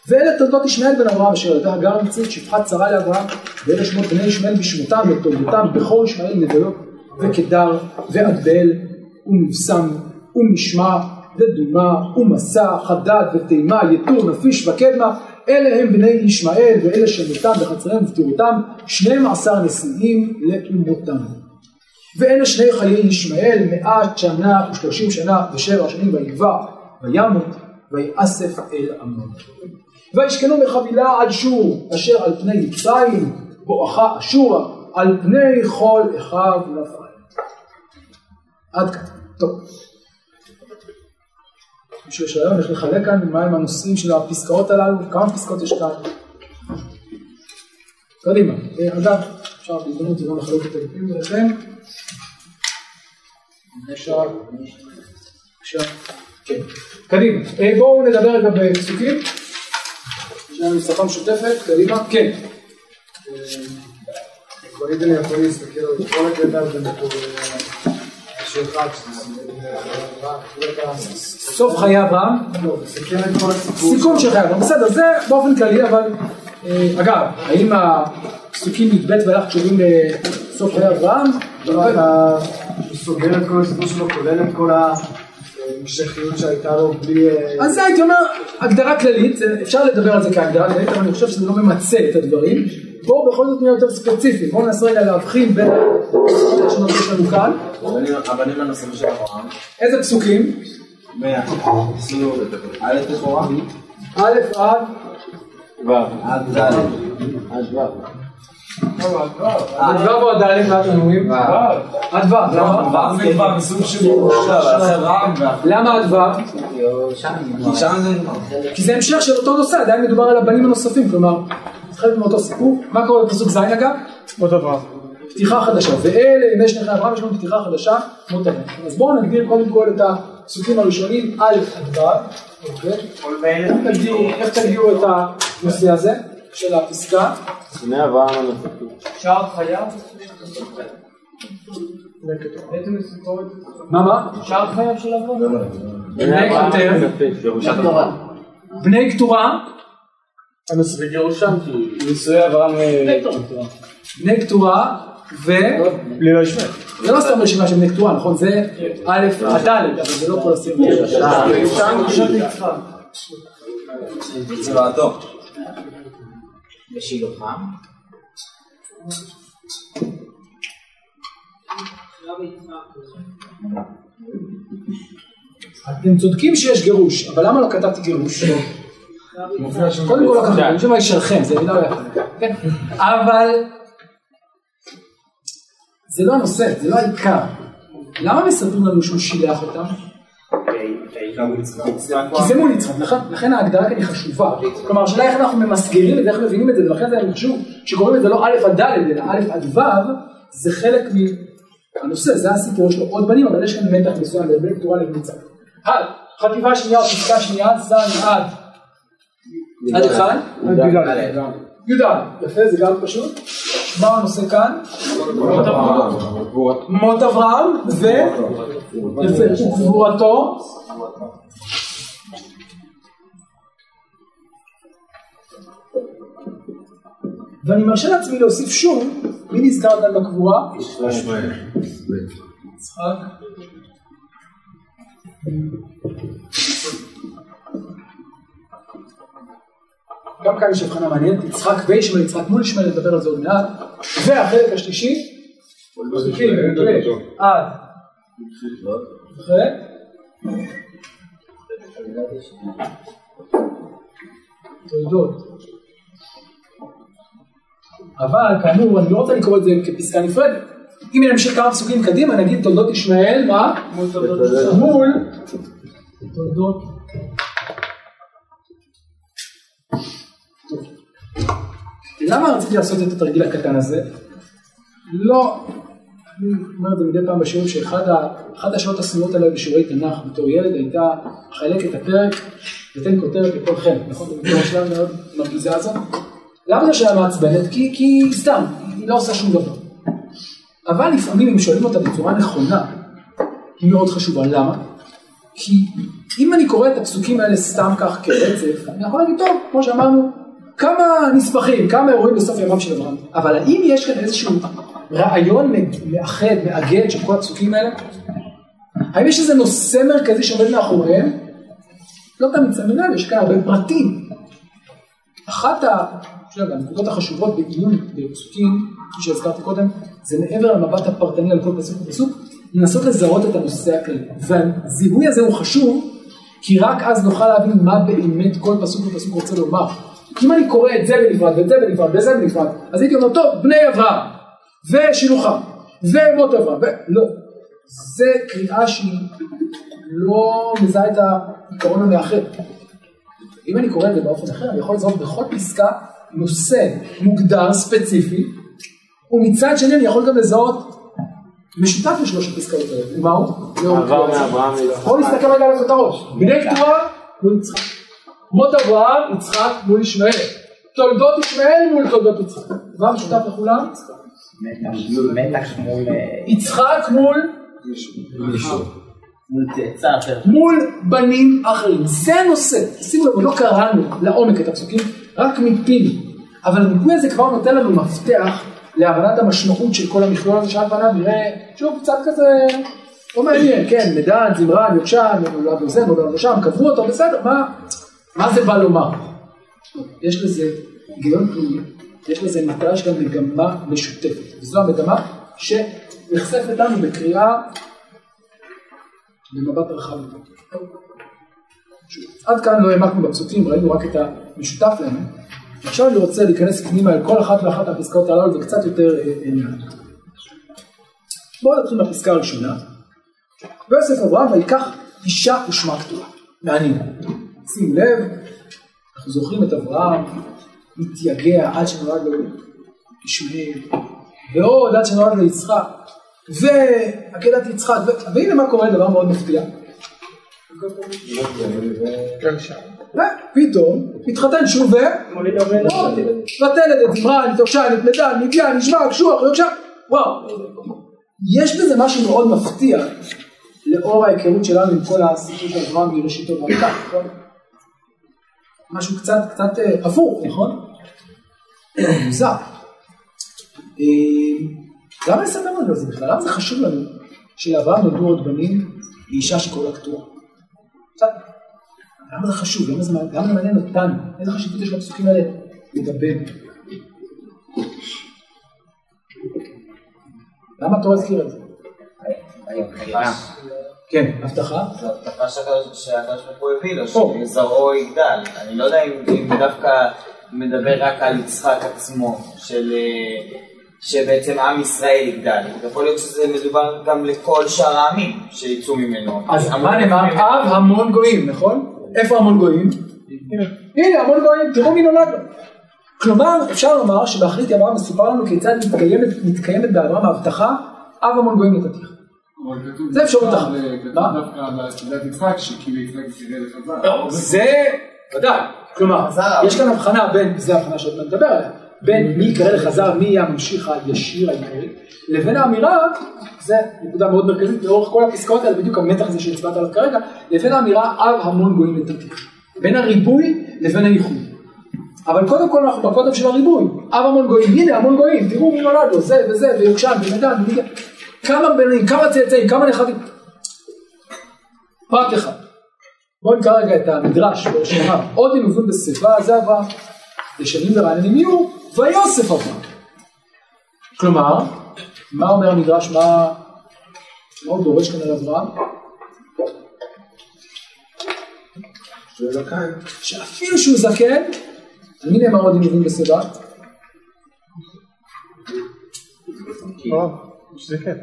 ואלה תולדות ישמעאל בן אברהם אשר ילדה הגר המצרית שפחת שרה לאברהם ואלה שמות בני ישמעאל בשמותם ותולדותם בכור ישמעאל נבלות וקדר ועדבל ומבשם ומשמע ודומה ומסע חדד ותימה יתור נפיש וקדמה. אלה הם בני ישמעאל ואלה שמותם בחצריהם שנים עשר נשיאים לאומותם ואלה שני חיי ישמעאל מאה שנה ושלושים שנה ושבע שנים ויגבע וימות ויאסף אל עמו וישכנו בחבילה עד שור אשר על פני מצרים בואכה אשורה על פני כל אחיו נפל. עד כאן. טוב. מישהו יש רעיון איך לחלק כאן מהם הנושאים של הפסקאות הללו? כמה פסקאות יש כאן? קדימה. אה, אגב, אפשר בהזדמנות גם לחלק את הלפים ביניכם. אפשר. אפשר. כן. קדימה. אה, בואו נדבר רגע בפסוקים. יש לנו שפה משותפת. קדימה. כן. אני יכול להסתכל על כל הקטע שלך, סוף חיי אברהם. לא, תסתכל על כל הסיפור. סיכום של חיי אברהם. בסדר, זה באופן כללי, אבל אה, אגב, האם הפסוקים י"ב ואילך קשורים לסוף חיי אברהם? אתה סוגר את כל הסיפור שלו, כולל את כל ההמשכיות שהייתה לו בלי... אה, אז זה הייתי אומר הגדרה כללית, אפשר לדבר על זה כהגדרה כללית, אבל אני חושב שזה לא ממצה את הדברים. בואו בכל זאת נהיה יותר ספציפי, בואו ננסה רגע להבחין בין השונות שיש לנו כאן. הבנים הנושאים של אברהם. איזה פסוקים? א' לכאורה. א' עד עד ד'. ו' או ד' מה אתם אומרים? ו', למה? זה כבר מסוג של למה ו'? כי זה... המשך של אותו נושא, עדיין מדובר על הבנים הנוספים, כלומר, חלק מאותו סיפור. מה קורה בפסוק ז' אגב? אותו דבר. פתיחה חדשה, ואלה ימי שני אברהם יש לנו פתיחה חדשה, מות אברהם. אז בואו נגדיר קודם כל את הפסוקים הראשונים, א' עד אוקיי? איך תגדירו את הנושא הזה של הפסקה? שני אברהם הנוספים. שער חייו? מה מה? שער חייו של אברהם? בני כתר, בני כתורה, גירושם כי נישואי אברהם אה, בני כתורה, ו... בלי לא ישמע. זה לא סתם רשימה של בני כתורה, נכון? זה א' עד ד', אבל זה לא כל הסיום. צבעתו. בשילוחם? אתם צודקים שיש גירוש, אבל למה לא כתבתי גירוש? קודם כל לא חושב מה ישלחם, זה מילה לא. כן? אבל זה לא הנושא, זה לא העיקר. למה מספרים לנו שהוא שילח אותם? כי זה מול יצחק, לכן, לכן ההגדרה כאן היא חשובה. כלומר, השאלה איך אנחנו ממסגרים את זה, איך מבינים את זה, ולכן זה חשוב שקוראים את זה לא א' עד ד', אלא א' עד ו', זה חלק מהנושא, זה הסיפור, יש לו עוד בנים, אבל יש כאן מתח מסוים בין כתורה לביצה. הלאה, חטיבה שנייה או פסקה שנייה, ז' עד. עד אחד, י"ד, יפה, זה גם פשוט. מה הנושא כאן? מות אברהם. ו... יפה, וגבורתו. ואני מרשה לעצמי להוסיף שוב, מי נזכר כאן בקבורה? יצחק. גם כאן יש הבחנה מעניינת, יצחק וישמעאל, יצחק מול ישמעאל, נדבר על זה עוד מעט, והחלק השלישי, עד, תולדות, אבל כאמור, אני לא רוצה לקרוא את זה כפסקה נפרדת, אם נמשיך כמה פסוקים קדימה, נגיד תולדות ישמעאל, מה? מול תולדות למה רציתי לעשות את התרגיל הקטן הזה? לא, אני אומר את זה מדי פעם בשיעורים שאחת השעות השנואות עליי בשיעורי תנ"ך בתור ילד הייתה חלק את הפרק ותן כותרת לכל חלק, נכון? זה מכיר השלב מאוד מרגיזה הזאת? למה זו שאלה מעצבנת? כי, כי סתם, היא לא עושה שום דבר. אבל לפעמים אם שואלים אותה בצורה נכונה, היא מאוד חשובה. למה? כי אם אני קורא את הפסוקים האלה סתם כך כרצף, אני יכול להגיד, טוב, כמו שאמרנו, כמה נספחים, כמה אירועים בסוף ימיו של אברהם. אבל האם יש כאן איזשהו רעיון מאחד, מאגד של כל הפסוקים האלה? האם יש איזה נושא מרכזי שעומד מאחוריהם? לא תמיד שמים לב, יש כאן הרבה פרטים. אחת הנקודות החשובות בעיון בפסוקים, כפי שהזכרתי קודם, זה מעבר למבט הפרטני על כל פסוק ופסוק, לנסות לזהות את הנושא הכללי. והזיהוי הזה הוא חשוב, כי רק אז נוכל להבין מה באמת כל פסוק ופסוק רוצה לומר. אם אני קורא את זה בנפרד ואת זה בנפרד וזה בנפרד, אז הייתי אומר, טוב, בני אברהם, ושילוחם, ומות ו... לא. זה קריאה שהיא לא מזהה את העיקרון המאחד. אם אני קורא את זה באופן אחר, אני יכול לזהות בכל פסקה נושא מוגדר, ספציפי, ומצד שני אני יכול גם לזהות משותף לשלוש הפסקאות האלה. ומה הוא? עבר מאברהם ליצחק. בואו נסתכל רגע על הכותרות. בני קטורה מול יצחק. מות אברהם, יצחק מול ישמעאל. תולדות ישמעאל מול תולדות יצחק. מה משותף לכולם? מתח מול... יצחק מול מול צאצא אחר. מול בנים אחרים. זה הנושא. שימו לב, לא קראנו לעומק את הפסוקים, רק מיפינו. אבל המיפוי הזה כבר נותן לנו מפתח להבנת המשמעות של כל המכלול הזה שעל פניו נראה, שוב, קצת כזה, לא מעניין, כן, מדן, זמרן, יוקשן, נולד לו זה, נולד לו שם, קברו אותו, בסדר, מה, מה זה בא לומר? יש לזה היגיון פנימי, יש לזה מטרה, יש גם מגמה משותפת, וזו המגמה שנחשפת לנו בקריאה במבט רחב יותר. עד כאן לא העמקנו בפסוקים, ראינו רק את המשותף להם. עכשיו אני רוצה להיכנס פנימה אל כל אחת ואחת מהפסקאות הללו וקצת יותר עניין. בואו נתחיל מהפסקה הראשונה. ויוסף אברהם ויקח אישה ושמה כתובה. מעניין. שימו לב, אנחנו זוכרים את אברהם מתייגע עד שנולד לו ישמעאל, ועוד עד שנולד לו יצחק, ועקדת יצחק, והנה מה קורה, דבר מאוד מפתיע. ופתאום מתחתן שוב ו... ותלד את זמרן, את יוקשן, את מדן, מדיין, נשמע, קשוח, יוקשן, וואו. יש בזה משהו מאוד מפתיע לאור ההיכרות שלנו עם כל הסיפור של אברהם מראשיתו ברקע, נכון? משהו קצת, קצת הפוך, נכון? מוזר. למה לספר לנו על זה בכלל? למה זה חשוב לנו שלאברהם נולדו עוד בנים לאישה שקוראה קטועה? למה זה חשוב? למה זה, מעניין אותנו? איזה חשיבות יש לפסוקים האלה לדבר? למה התורה הזכירה את זה? כן, הבטחה? זו הבטחה שהקדוש ברוך הוא הביא לו, שזרעו יגדל. אני לא יודע אם דווקא מדבר רק על יצחק עצמו, שבעצם עם ישראל יגדל. יכול להיות שזה מדובר גם לכל שאר העמים שיצאו ממנו. אז מה נאמר? אב המון גויים, נכון? איפה המון גויים? הנה המון גויים, תראו מי נולד לו. כלומר, אפשר לומר שבאחרית אברהם מסופר לנו כיצד מתקיימת, מתקיימת באברהם ההבטחה, אב המון גויים נתתיך. זה אפשרות אחת. דווקא על סעודת יצחק, שכאילו יצחק יראה לחזר. זה ודאי, כלומר, יש כאן הבחנה בין, זה ההבחנה שאתה מדבר עליה, בין מי יקרא לחזר, מי יהיה הממשיך הישיר העיקרי, לבין האמירה, זה נקודה מאוד מרכזית לאורך כל הפסקאות האלה, בדיוק המתח הזה שהצבעת עליו כרגע, לבין האמירה אב המון גויים נתתיך. בין הריבוי לבין הייחוד. אבל קודם כל אנחנו בקודם של הריבוי, אב המון גויים, הנה המון גויים, תראו מי נולד לו, זה וזה, ויוקשן, ומדן, ומי... כמה בנים, כמה צאצאים, כמה נכדים. פרט אחד. בואו נקרא רגע את המדרש, שאומר, עוד ינובון בשיבה, זה אברהם, ישנים ורעננים יהיו, ויוסף אברהם. כלומר, מה אומר המדרש, מה, מה הוא דורש כאן על אברהם? שאפילו שהוא זקן, על מי נאמר עוד ינובון בשיבה? שזה כן.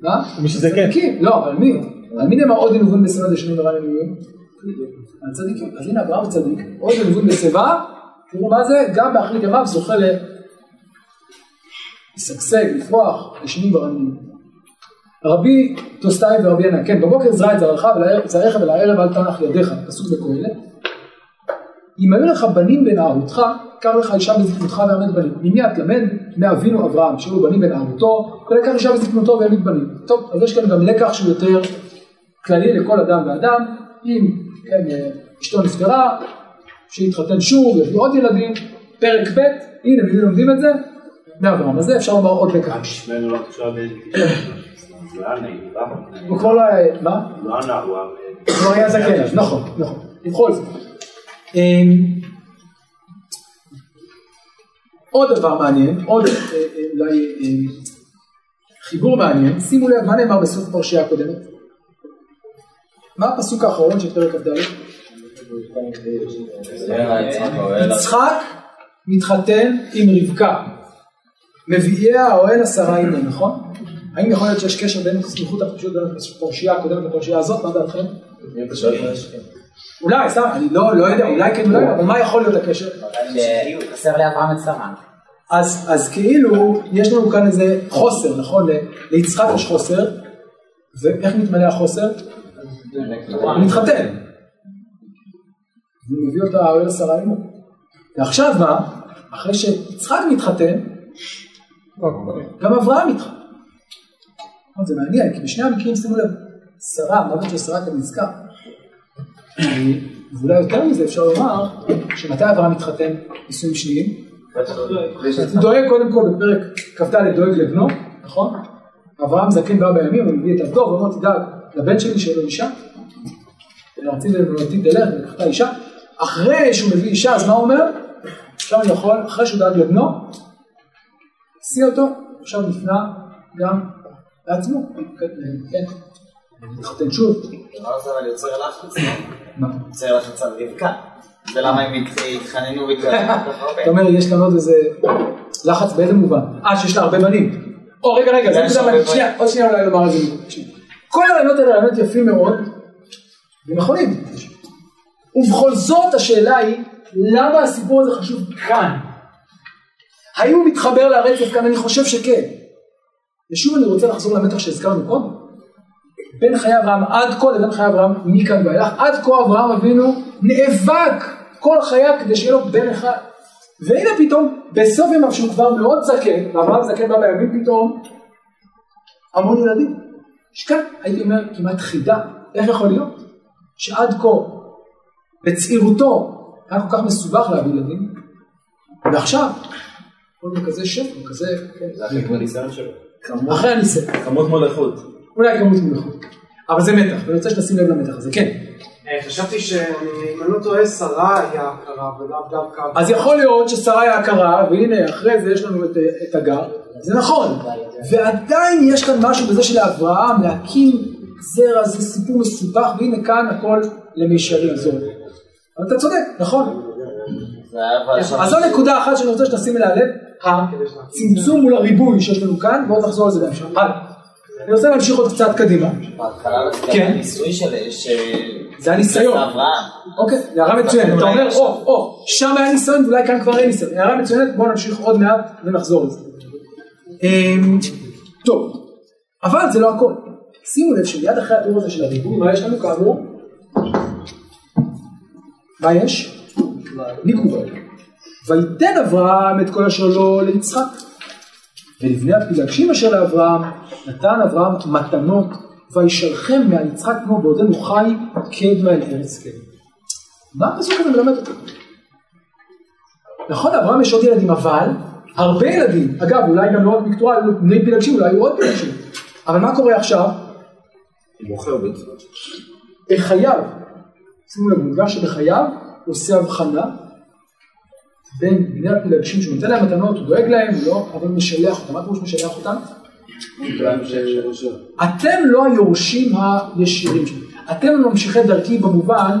מה? שזקן. צדיקים, לא, על מי? על מי נאמר עוד ינובון בשיבה דשנים ורעננים יהיו? על צדיקים. אז הנה אברהם צדיק, עוד ינובון בשיבה, תראו מה זה, גם באחרית ימיו זוכה. לשגשג, לפרוח, דשנים ורעננים. רבי דוסתאי ורבי ינאי, כן, בבוקר זרע את זרעך ולערב אל תנח ידיך, פסוק בקהלת. אם היו לך בנים בנערותך, קר לך אישה בזקנותך ועמד בנים. ממי את למד? מאבינו אברהם, שהיו בנים בנערותו, ולקח אישה בזקנותו והעמיד בנים. טוב, אז יש כאן גם לקח שהוא יותר כללי לכל אדם ואדם, אם כן, אה, אשתו נפטרה, שיתחתן שוב, יביא עוד ילדים, פרק ב', הנה, ממי לומדים את זה? מאברהם. אז זה אפשר לומר עוד לקח. לא? הוא כבר לא היה, מה? לא הוא כבר היה זקן, נכון, נכון, בכל זאת. עוד דבר מעניין, עוד אה, אה, אולי אה, חיבור מעניין, שימו לב מה נאמר בסוף הפרשייה הקודמת. מה הפסוק האחרון של פרק כ"ד? יצחק מתחתן עם רבקה, מביאיה האוהל עשרה ימים, נכון? האם יכול להיות שיש קשר בין סמיכות בין הפרשייה הקודמת לפרשייה הזאת? מה דעתכם? אולי, סתם, אני לא לא יודע, אולי כן, אולי אבל מה יכול להיות הקשר? חסר לאברהם את שרה. אז, אז כאילו יש לנו כאן איזה חוסר, נכון? ליצחק יש חוסר, ואיך מתמלא החוסר? הוא מתחתן. הוא מביא אותה האוהל עשרה ימים. ועכשיו מה? אחרי שיצחק מתחתן, גם אברהם מתחתן. זה מעניין, כי בשני המקרים שימו לב, שרה, מוות של שרה כאן נזכר. ואולי יותר מזה אפשר לומר, שמתי אברהם מתחתן נישואים שניים? הוא דואג קודם כל בפרק כ"ד דואג לבנו, נכון? אברהם זקן בא בימים, הוא מביא את עבדו, ואומר תדאג לבן שלי שיהיה לו אישה. רציתי לבנותי תלך ולקחת אישה. אחרי שהוא מביא אישה, אז מה הוא אומר? עכשיו אני יכול, אחרי שהוא דאג לבנו, השיא אותו, עכשיו נפנה גם לעצמו. כן, מתחתן שוב. יוצר לחץ על רבקה. ולמה הם התחננו והתחננו כל כך הרבה? אתה אומר, יש כאן עוד איזה לחץ באיזה מובן? אה, שיש לה הרבה בנים. או רגע, רגע, זה נקודה מעניינת. שנייה, עוד שנייה אולי לומר את זה. כל הרעיונות האלה רעיונות יפים מאוד, ונכונים. ובכל זאת השאלה היא, למה הסיפור הזה חשוב כאן? האם הוא מתחבר לרצף כאן? אני חושב שכן. ושוב אני רוצה לחזור למתח שהזכרנו קודם. בין חיי אברהם עד כה לבין חיי אברהם מכאן ואילך. עד כה אברהם אבינו נאבק כל חייו כדי שיהיה לו בן אחד. והנה פתאום בסוף ימיו שהוא כבר מאוד זקן, ואברהם זקן בא בימים פתאום המון ילדים. יש כאן הייתי אומר כמעט חידה, איך יכול להיות שעד כה בצעירותו היה כל כך מסובך להביא ילדים, ועכשיו כל מיני כזה שפע, כזה, כן, זה אחרי כבר ניסיון שלו. אחרי הניסיון. כמות מולכות. אולי כמות מלאכות. אבל זה מתח, ואני רוצה שתשים לב למתח הזה, כן. אה, חשבתי שאם אני לא טועה, שרה היה הכרה ולאו דווקא... אז יכול להיות ששרה היא הכרה, והנה אחרי זה יש לנו את, את הגר, זה נכון, ועדיין יש כאן משהו בזה שלאברהם להקים זרע זה סיפור מסובך, והנה כאן הכל למישרים זו. אבל אתה צודק, נכון. היה. אז זו נקודה אחת שאני רוצה שתשים אליה לב, הצמצום מול הריבוי שיש לנו כאן, בואו נחזור על זה בהמשך. הלאה. אני רוצה להמשיך עוד קצת קדימה. בהתחלה כן. הניסוי של... זה. של אברהם. אוקיי, הערה מצוינת. אתה אומר, או, או, שם היה ניסיון ואולי כאן כבר אין ניסיון. הערה מצוינת, בואו נמשיך עוד מעט ונחזור לזה. אמ, טוב, אבל זה לא הכל. שימו לב שמיד אחרי התיאור הזה של הריבוי, מה יש לנו כאמור? מה יש? ניכור. ויתן אברהם את כל אשר לו ליצחק. ולבני הפילגשים אשר לאברהם, נתן אברהם מתנות, וישלחם מעל יצחק כמו בעודנו חי, קדמה אל ארץ קדמה. מה הפסוק הזה מלמד אותנו? נכון, לאברהם יש עוד ילדים, אבל הרבה ילדים. אגב, אולי גם לא רק מקטורה, היו בני פילגשים, אולי היו עוד פילגשים. אבל מה קורה עכשיו? מוכר ביצוע. בחייו, שימו לב, מודגש שבחייו הוא עושה הבחנה בין בני הפילגשים שהוא נותן להם מתנות, הוא דואג להם, הוא לא, אבל הוא משלח אותם. מה פירוש משלח אותם? אתם לא היורשים הישירים שלי, אתם ממשיכי דרכי במובן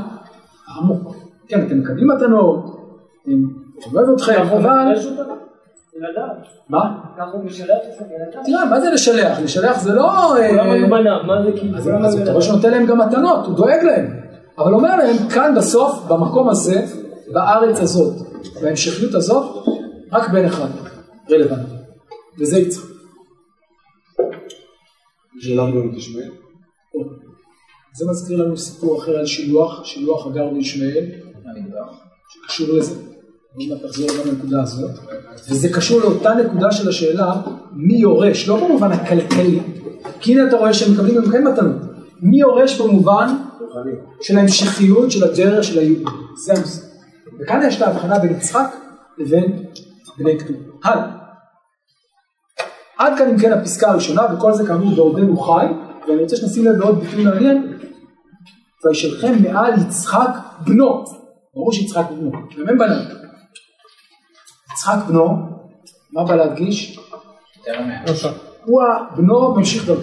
העמוק. כן, אתם מקבלים מתנות, אני אוהב אתכם, אבל... מה? ככה הוא משלח ילדיו. תראה, מה זה לשלח? לשלח זה לא... אה, זה כאילו? אז אתה רואה שהוא נותן להם גם מתנות, הוא דואג להם. אבל אומר להם, כאן בסוף, במקום הזה, בארץ הזאת, בהמשכיות הזאת, רק בן אחד רלוונטי, וזה יצחק. שאלה גם תשמעי. זה מזכיר לנו סיפור אחר על שילוח, שילוח הגר וישמעאל, שקשור לזה. עוד מעט נחזור גם לנקודה הזאת. וזה קשור לאותה נקודה של השאלה, מי יורש, לא במובן הכלכלי, כי הנה אתה רואה שהם מקבלים גם כן מתנות. מי יורש במובן של ההמשכיות, של הדרך, של הייעוד. זה הנושא. וכאן יש את ההבחנה בין יצחק לבין בני כתוב. הלאה. עד כאן אם כן הפסקה הראשונה, וכל זה כאמור בעודנו חי, ואני רוצה שנשים לב לעוד ביטוי מעניין, וישלחם מעל יצחק בנו, ברור שיצחק בנו, גם הם בניו. יצחק בנו, מה בא להדגיש? הוא הבנו ממשיך דרכו.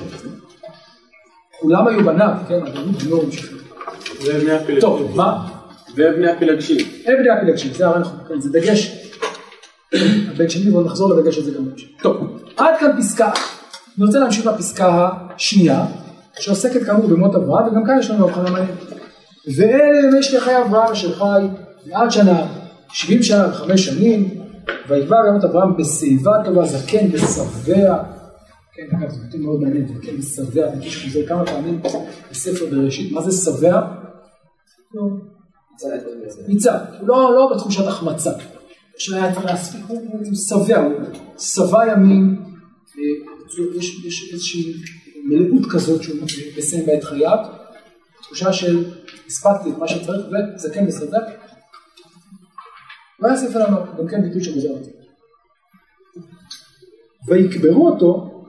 כולם היו בניו, כן, אבל הוא בנו ממשיך דרכו. טוב, מה? זה בני הפילגשים. אין בני הפילגשים, זה הרי נכון, כן, זה דגש. הבן שלי, ועוד נחזור לדגש על זה גם בהמשך. טוב, עד כאן פסקה. אני רוצה להמשיך לפסקה השנייה, שעוסקת כאמור במות אברהם, וגם כאן יש לנו הבחנה מעניינת. ואלה ימי שליחי אברהם אשר חי מעט שנה, שבעים שנה וחמש שנים, ויגבר במות אברהם בשיבה טובה, זקן ושבע. כן, אגב, זה ביטוי מאוד מעניין, זקן ושבע, אני חושב שזה כמה פעמים בספר בראשית, מה זה שבע? ניצב, הוא לא, לא בתחושת החמצה, שהיה צריך להספיק, הוא שבע, הוא שבע ימים, יש, איזושהי מלאות כזאת שהוא מסיים בה את חייו, תחושה של הספקתי את מה שצריך וזקן ושבע, והיה ספר לנו גם כן ביטוי שגוזר זה. ויקברו אותו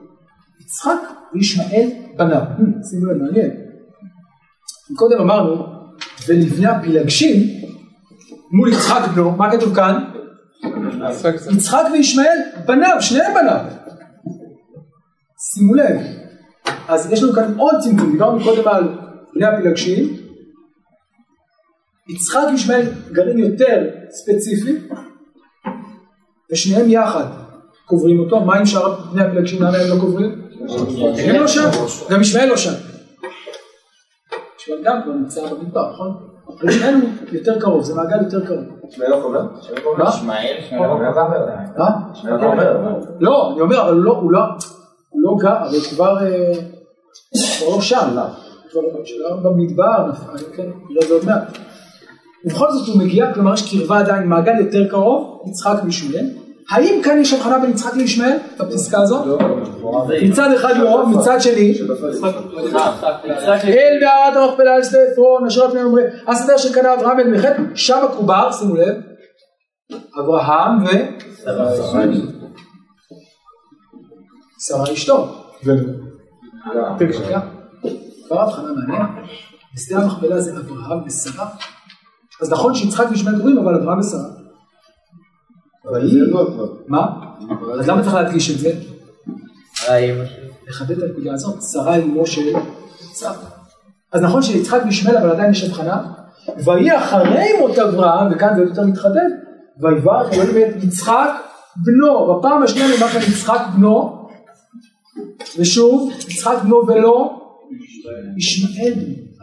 יצחק וישמעאל בניו. Hmm, שימו לב, מעניין. קודם אמרנו, ולבני הפילגשים מול יצחק בנו, מה כתוב כאן? יצחק וישמעאל בניו, שניהם בניו. שימו לב, אז יש לנו כאן עוד צמצום, דיברנו קודם על בני הפילגשים, יצחק וישמעאל גרעין יותר ספציפי, ושניהם יחד קוברים אותו, מה עם שאר בני הפילגשים, למה הם לא קוברים? הם לא שם, גם ישמעאל לא שם. גם כבר נמצא במדבר, נכון? אבל ישמעאל הוא יותר קרוב, זה מעגל יותר קרוב. ישמעאל לא? מה? ישמעאל? מה? לא, אני אומר, אבל הוא לא, הוא לא, הוא לא גר, אבל הוא כבר, אה, כבר לא שם, כבר שלא במדבר, נפל, כן, נראה את זה עוד מעט. ובכל זאת הוא מגיע, כלומר יש קרבה עדיין, מעגל יותר קרוב, יצחק וישמעאל. האם כאן יש הבחנה בין יצחק לישמעאל, בפסקה הזאת? מצד אחד לא, מצד שני, אל מערת המכפלה על שדה עפרון, אשר על פני אומרי, השדה אשר קנה אברהם בן מחטא, שם הקובר, שימו לב, אברהם ו... שרה אשתו. כבר הבחנה מעניינת, בשדה המכפלה זה אברהם ושרה, אז נכון שיצחק וישמעאל קוראים, אבל אברהם ושרה. ויהי, מה? אז למה צריך להדגיש את זה? לכבד את הנקודה הזאת, שרה היא אמו של יצחק. אז נכון שיצחק וישמעאל אבל עדיין יש הבחנה, ויהי אחרי מות אברהם, וכאן זה עוד יותר מתחדד, ויברך אלוהים את יצחק בנו, בפעם השנייה נאמר כאן יצחק בנו, ושוב, יצחק בנו ולא ישמעאל.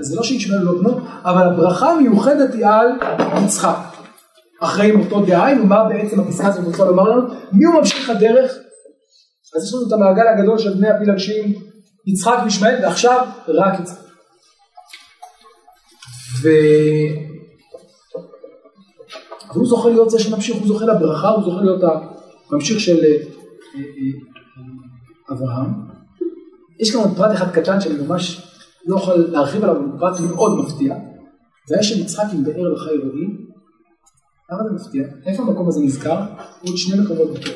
אז זה לא שישמעאל לא בנו, אבל הברכה המיוחדת היא על יצחק. אחרי מותו דהיינו, מה בעצם הפסקה הזאת רוצה לומר לנו? מי הוא ממשיך הדרך? אז יש לנו את המעגל הגדול של בני הפילגשים, יצחק וישמעאל, ועכשיו רק יצחק. ו... והוא זוכה להיות זה שממשיך, הוא זוכה לברכה, הוא זוכה להיות הממשיך של אה, אה, אברהם. יש עוד פרט אחד קטן שאני ממש לא יכול להרחיב עליו, הוא פרט מאוד מפתיע. זה היה של יצחק עם באר לחי אלוהים. למה זה מפתיע? איפה המקום הזה נזכר? עוד שני מקומות בתור.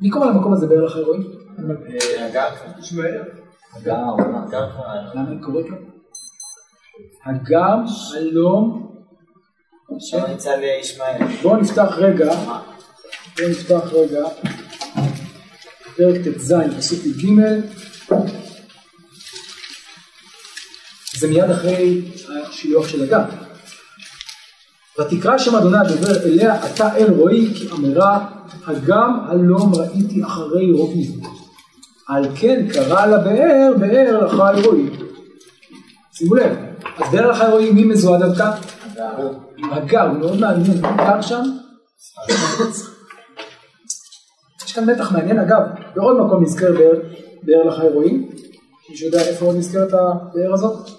מי קורא למקום הזה באר לחי אלוהים? הגר, ישמעאל. הגר, הגר, למה היא קוראת לו? שם יצא לישמעאל. בואו נפתח רגע, בואו נפתח רגע, פרק ט"ז, פסוק י"ג, זה מיד אחרי השילוח של הגת. ותקרא שם אדוני הדובר אליה אתה אל רועי כי אמרה הגם הלום ראיתי אחרי רועי על כן קרא לבאר באר לחי רועי. שימו לב, אז באר לחי רועי מי מזוהה דווקא? הגר, מאוד מעניין, הגר שם. יש כאן מתח מעניין, אגב, בעוד מקום נזכר באר, לחי רואים, מישהו יודע איפה נזכרת הבאר הזאת?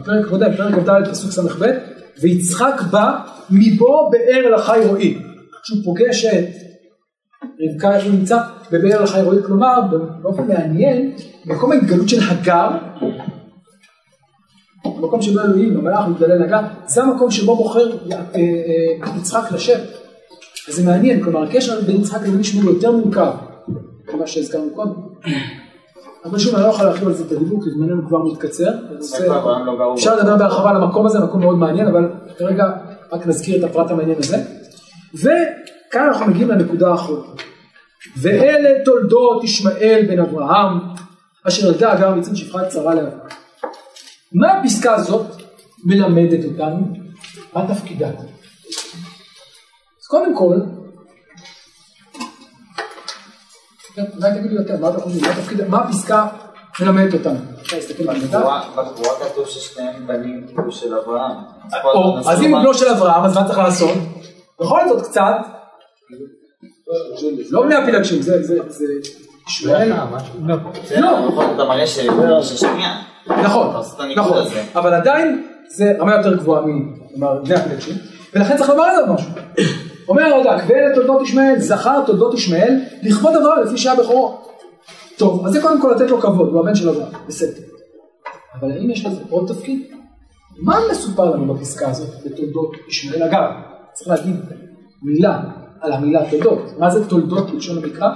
בפרק הקודם, פרק כ"ד פסוק ס"ב, ויצחק בא מבו באר לחי רועי. כשהוא פוגש את רבקה איפה הוא נמצא? בבאר לחי רועי, כלומר באופן מעניין, מקום ההתגלות של הגר המקום שבו אלוהים, המלאך מתגלה לגן, זה המקום שבו בוחר אה, אה, יצחק לשבת. וזה מעניין, כלומר הקשר בין יצחק לבין ישמעאל יותר מורכב ממה שהזכרנו קודם. אבל שוב, אני לא יכול להרחיב על זה את הדיבור, כי זמננו כבר מתקצר. לא. אפשר לדבר בהרחבה על המקום הזה, מקום מאוד מעניין, אבל כרגע רק נזכיר את הפרט המעניין הזה. וכאן אנחנו מגיעים לנקודה האחרונה. ואלה תולדות ישמעאל בן אברהם, אשר ילדה אגר מצד שפחה צרה לאברהם. מה הפסקה הזאת מלמדת אותנו? מה תפקידה? אז קודם כל, אולי תגידו יותר, מה אתה חושב, מה הפסקה מלמדת אותנו? בגבורה כתוב ששניהם בנים כאילו של אברהם. אז אם הוא בנו של אברהם, אז מה צריך לעשות? בכל זאת קצת, לא בני הפילגשים, זה, זה, זה, ישמעאל, לא. נכון, אתה מראה ששנייה. נכון, נכון. אבל עדיין זה רמה יותר גבוהה מבני הפילגשים, ולכן צריך לומר עליו משהו. אומר הרד"ק, ואלה תולדות ישמעאל, זכר תולדות ישמעאל, לכבוד אברהם לפי שהיה בכורו. טוב, אז זה קודם כל לתת לו כבוד, הוא הבן של אברהם, בסדר. אבל האם יש לזה עוד תפקיד? מה מסופר לנו בפסקה הזאת בתולדות ישמעאל? אגב, צריך להגיד מילה על המילה תולדות. מה זה תולדות בלשון המקרא?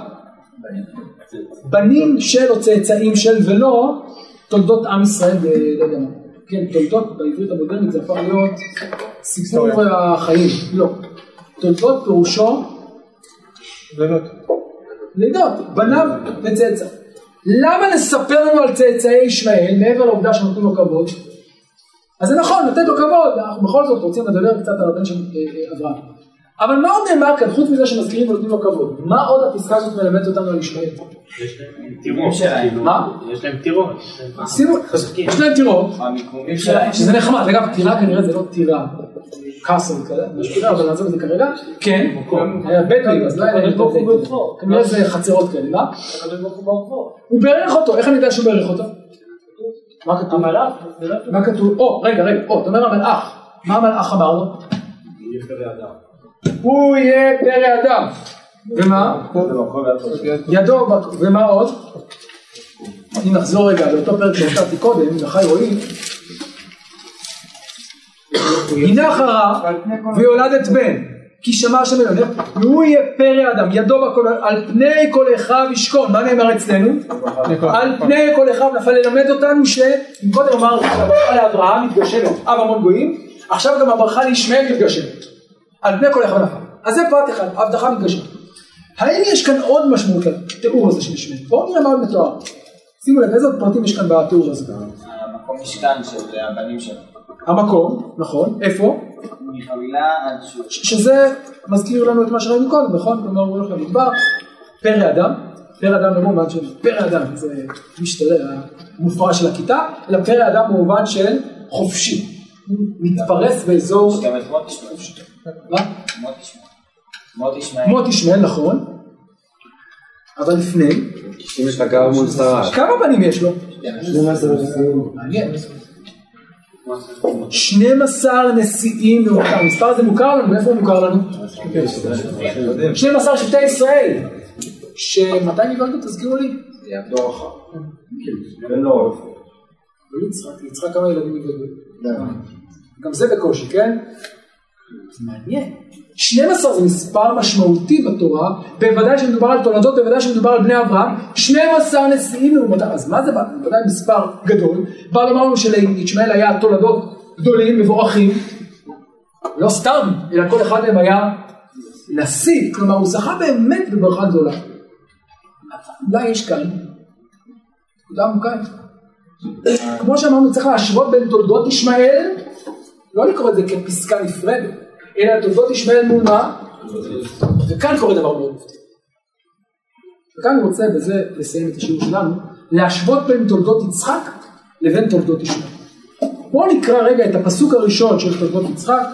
בנים של או צאצאים של ולא תולדות עם ישראל ב... לא יודע מה. כן, תולדות בעברית המודרנית זה הפך להיות סיפור החיים. לא. תולדות פירושו לידות, בניו וצאצא. למה לספר לנו על צאצאי ישמעאל מעבר לעובדה שנותנים לו כבוד? אז זה נכון, לתת לו כבוד, אנחנו בכל זאת רוצים לדבר קצת על הבן של אה, אברהם. אבל מה עוד נאמר כאן, חוץ מזה שמזכירים ונותנים לו כבוד? מה עוד הפסקה הזאת מלמדת אותנו על ישמעאל? יש להם טירות. מה? יש להם טירות. יש להם טירות, המיקומים שלהם. שזה נחמד, אגב טירה כנראה זה לא טירה, קאסל יש טירה אבל נעזוב את זה כרגע, כן, היה בדואי, אז לא היה להם ברחו. כנראה זה חצרות כאלה, מה? הוא בירך אותו, איך אני יודע שהוא בירך אותו? מה כתוב? המלאך, לא מה כתוב? או, רגע, רגע, או, אתה אומר המלאך, מה המלאך אמר לו? הוא יהיה פרא אדם. ומה? ידו, בק- ומה עוד? אם נחזור רגע לאותו פרק שהזכרתי קודם, לחי רועי, הנה אחרה ויולדת בן, כי שמע השם אלוהיך, והוא יהיה פרא אדם, ידו בכל, על פני כל אחיו ישכון, מה נאמר אצלנו? על פני כל אחיו נפל ללמד אותנו שאם קודם אמר שהברכה לאברהם מתגשמת, אב המון גויים, עכשיו גם הברכה לישמעאל מתגשמת, על פני כל אחיו נפל. אז זה פרט אחד, הבטחה מתגשמת. האם יש כאן עוד משמעות לתיאור הזה של ישמעאל? בואו נראה מה עוד מתואר. שימו לב, איזה פרטים יש כאן בתיאור הזה? המקום משכן של הבנים שלו. המקום, נכון, איפה? מחבילה עד שוב. ש- שזה מזכיר לנו את מה שראינו קודם, נכון? כלומר הוא הולך למדבר, פרא אדם, פרא אדם במובן של פרא אדם, זה משתלם, המופרע של הכיתה, אלא פרא אדם במובן של חופשי, מתפרס באזור, יש גם את מות ישמעאל. מה? מות ישמעאל. מות ישמעאל. נכון, אבל לפני, אם יש לך גר מול שרה. כמה בנים יש לו? מעניין. 12 נשיאים מאותם, המספר הזה מוכר לנו, מאיפה הוא מוכר לנו? 12 שבטי ישראל, שמתי נבהלנו תזכירו לי? דור אחר. לא יצחק, יצחק כמה ילדים נבהלו? גם זה בקושי, כן? זה מעניין. 12 זה מספר משמעותי בתורה, בוודאי שמדובר על תולדות, בוודאי שמדובר על בני אברהם, 12 נשיאים לעומתם, אז מה זה בוודאי מספר גדול, בא לומר לנו שלישמעאל היה תולדות גדולים, מבורכים, לא סתם, אלא כל אחד מהם היה נשיא, כלומר הוא זכה באמת בברכה גדולה. אולי יש כאן נקודה עמוקה. כמו שאמרנו צריך להשוות בין תולדות ישמעאל, לא לקרוא את זה כפסקה נפרדת, אלא תולדות ישמעאל מול מה? וכאן קורה דבר מאוד מפתיע. וכאן אני רוצה בזה לסיים את השיעור שלנו, להשוות בין תולדות יצחק לבין תולדות ישמעאל. בואו נקרא רגע את הפסוק הראשון של תולדות יצחק,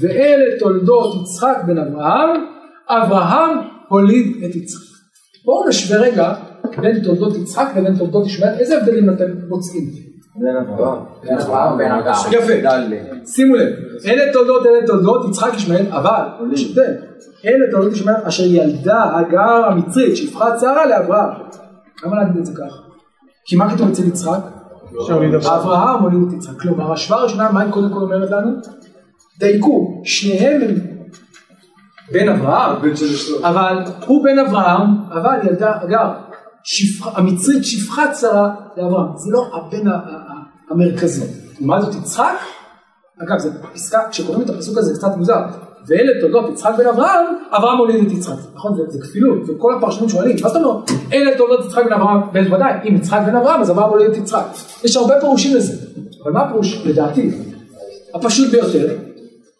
ואלה תולדות יצחק בן אברהם, אברהם הוליד את יצחק. בואו נשווה רגע בין תולדות יצחק לבין תולדות ישמעאל, איזה הבדלים אתם מוצאים? יפה, שימו לב, אלה תולדות, אלה תולדות, יצחק ישמעאל, אבל, יש הבדל, אלה תולדות ישמעאל אשר ילדה הגר המצרית, שפחה שרה לאברהם. למה להגיד את זה כך? כי מה כתוב אצל יצחק? אברהם הוליד את יצחק. כלומר, השוואה הראשונה, מה היא קודם כל אומרת לנו? דייקו, שניהם הם בן אברהם. אבל הוא בן אברהם, אבל ילדה הגר, שפחה- המצרית שפחת שרה לאברהם, זה לא הבן המרכזי. לעומת זאת יצחק, אגב זה פסקה, כשקוראים את הפסוק הזה זה קצת מוזר, ואלה תולדות יצחק בן אברהם, אברהם הוליד את יצחק, נכון? זה, זה כפילות, וכל הפרשנים שואלים, מה זאת אומרת? אלה תולדות יצחק בן אברהם, בוודאי, אם יצחק בן אברהם אז אברהם הוליד את יצחק. יש הרבה פירושים לזה, אבל מה הפירוש לדעתי? הפשוט ביותר,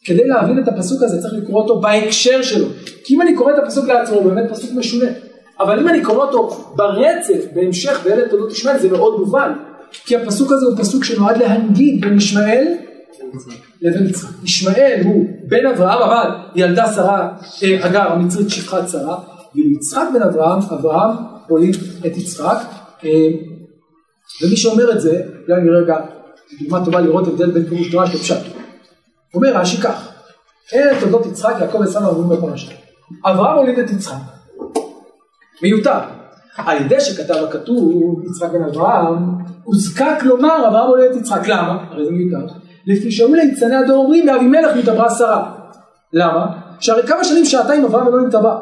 כדי להבין את הפסוק הזה צריך לקרוא אותו בהקשר שלו. כי אם אני קורא את הפסוק לעצמו, הוא באמת פסוק משונה. אבל אם אני קורא אותו ברצף, בהמשך, באלה תולדות ישמעאל, זה מאוד מובן. כי הפסוק הזה הוא פסוק שנועד להנגיד בין ישמעאל לבין יצחק. ישמעאל הוא בן אברהם, אבל ילדה שרה, אה, הגר המצרית שפחת שרה, ואילו יצחק בן אברהם, אברהם הוליד את יצחק. אה, ומי שאומר את זה, אולי אני רגע, דוגמה טובה לראות הבדל בין פירוש תורה לפשט. אומר רש"י כך, אלה תולדות יצחק, יעקב ועשו אומרים בפרשה. אברהם הוליד את יצחק. מיותר. על ידי שכתב הכתוב יצחק בן אברהם, הוזקק לומר אברהם הוליד את יצחק. למה? הרי זה מיותר. לפי שהיו ליצני הדור אומרים מאבימלך נתעברה שרה. למה? שהרי כמה שנים שעתה עם אברהם ולא נתעברה.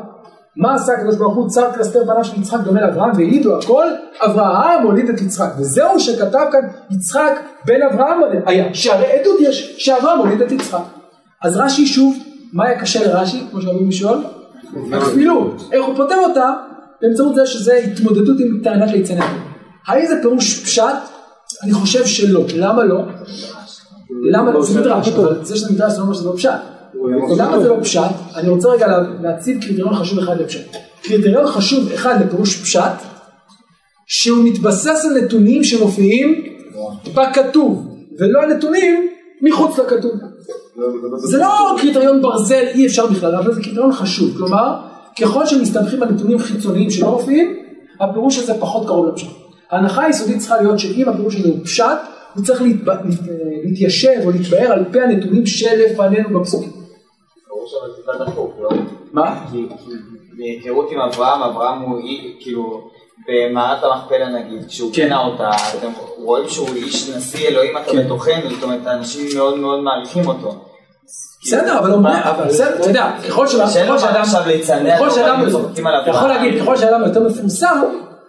מה עשה הקדוש ברוך הוא צר קלסתר בניו של יצחק דומה לאברהם והעידו הכל אברהם הוליד את יצחק וזהו שכתב כאן יצחק בן אברהם היה שהרי עדות יש שאברהם הוליד את יצחק אז רש"י שוב מה היה קשה לרש"י כמו שאוהבים לשאול? הכפילות איך הוא פותר אותה? באמצעות זה שזה התמודדות עם טענת ליצני הדור האם זה פירוש פשט? אני חושב שלא למה לא? למה זה מדרש אבל זה שזה מדרש זה לא אומר שזה לא פשט למה זה לא פשט? אני רוצה רגע לה- להציב קריטריון חשוב אחד לפשט. קריטריון חשוב אחד לפירוש פשט, שהוא מתבסס על נתונים שמופיעים בכתוב, ולא על נתונים מחוץ לכתוב. זה לא קריטריון ברזל, אי אפשר בכלל, אבל זה קריטריון חשוב. כלומר, ככל שמסתמכים על נתונים חיצוניים שלא מופיעים, הפירוש הזה פחות קרוב לפשט. ההנחה היסודית צריכה להיות שאם הפירוש הזה הוא פשט, הוא צריך להתב... להתיישב או להתבאר על פי הנתונים שלפנינו בפסוקים. מה? בהיכרות עם אברהם, אברהם הוא אי- כאילו במערת המכפלה נגיד, כשהוא כן. פינה אותה, אתם רואים שהוא איש נשיא אלוהים אתה כן. בתוכנו, זאת אומרת האנשים מאוד מאוד מעריכים אותו. בסדר, אבל בסדר, אתה יודע, ככל שאדם, יכול להגיד, ככל שאדם יותר מפורסם,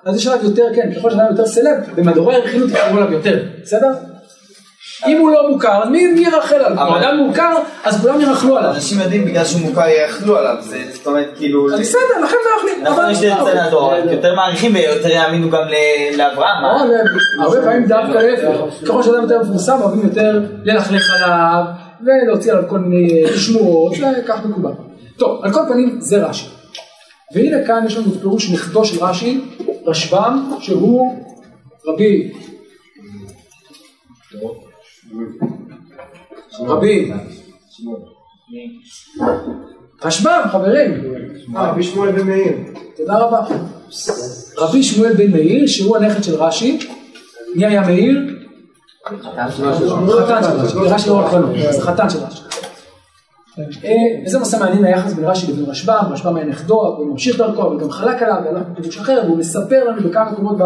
אז יש עליו יותר, כן, ככל שאדם יותר סלב, במדורי הרכילות יקראו עליו יותר, בסדר? אם הוא לא מוכר, אז מי ירחל עליו? אם אדם מוכר, אז כולם ירחלו עליו. אנשים יודעים בגלל שהוא מוכר יאכלו עליו, זה זאת אומרת כאילו... בסדר, לכן לא יחליט. נכון, יש לציין אבל- התורה, יותר מעריכים ויותר יאמינו גם לאברהם. לא, לא, הרבה פעמים דווקא להפך, ככל שאדם יותר מפורסם, אוהבים יותר ללכלך עליו ולהוציא עליו כל מיני אה, שמועות, זה כך מקובל. טוב, על כל פנים זה רש"י. והנה כאן יש לנו את פירוש נכדו של רש"י, רשב"ם, שהוא רבי רבי רשב"ם, חברים, אה, רבי שמואל בן מאיר. תודה רבה. רבי שמואל בן מאיר, שהוא הנכד של רש"י, מי היה מאיר? חתן של רש"י, רש"י לא רק בנו, זה חתן של רש"י. וזה נושא מעניין היחס בין רש"י לבין רשב"ם, רשב"ם היה נכדו, הוא ממשיך דרכו, אבל גם חלק עליו, והלך בפירוש אחר, והוא מספר לנו בכמה מקומות,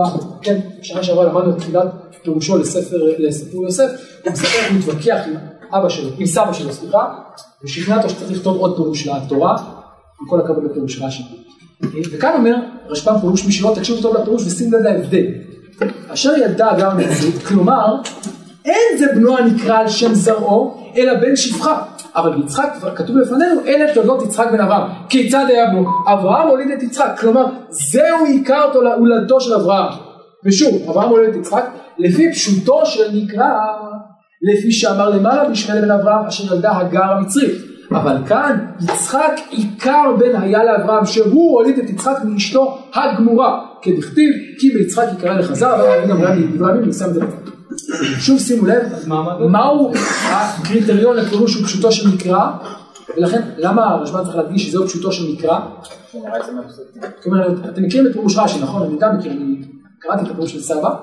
כן, שנה שעברה למדנו את תחילת פירושו לספר, לסיפור יוסף, הוא מספר הוא מתווכח עם אבא שלו, עם סבא שלו, סליחה, ושכנע אותו שצריך לכתוב עוד פירוש לתורה, עם כל הכבוד לפירוש רש"י. וכאן אומר רשב"ם פירוש משלו, תקשיבו טוב לפירוש ושים לב להבדל. אשר ידע אגר מצית, כלומר, אין זה בנו הנקרא על שם זרעו, אלא בן שפחה. אבל ביצחק כבר כתוב לפנינו, אלה תולדות יצחק בן אברהם. כיצד היה בו? אברהם הוליד את יצחק, כלומר, זהו עיקר הולדתו של אברהם. ושוב, אברהם הוליד את יצחק, לפי פשוטו של נקרא, לפי שאמר למעלה בשמואל בן אברהם, אשר ילדה הגר המצרית. אבל כאן יצחק עיקר בן היה לאברהם שהוא הוליד את יצחק מאשתו הגמורה. כדכתיב כי ביצחק יקרא לחזר אבל גם רבי דברי ימים ושם את זה בצד. שוב שימו לב מהו הקריטריון לפירוש הוא פשוטו של מקרא? ולכן למה הרשב"א צריך להדגיש שזהו פשוטו של מקרא? אתם מכירים את פירוש רש"י נכון? אני גם מכיר, אני קראתי את הפירוש של סבא.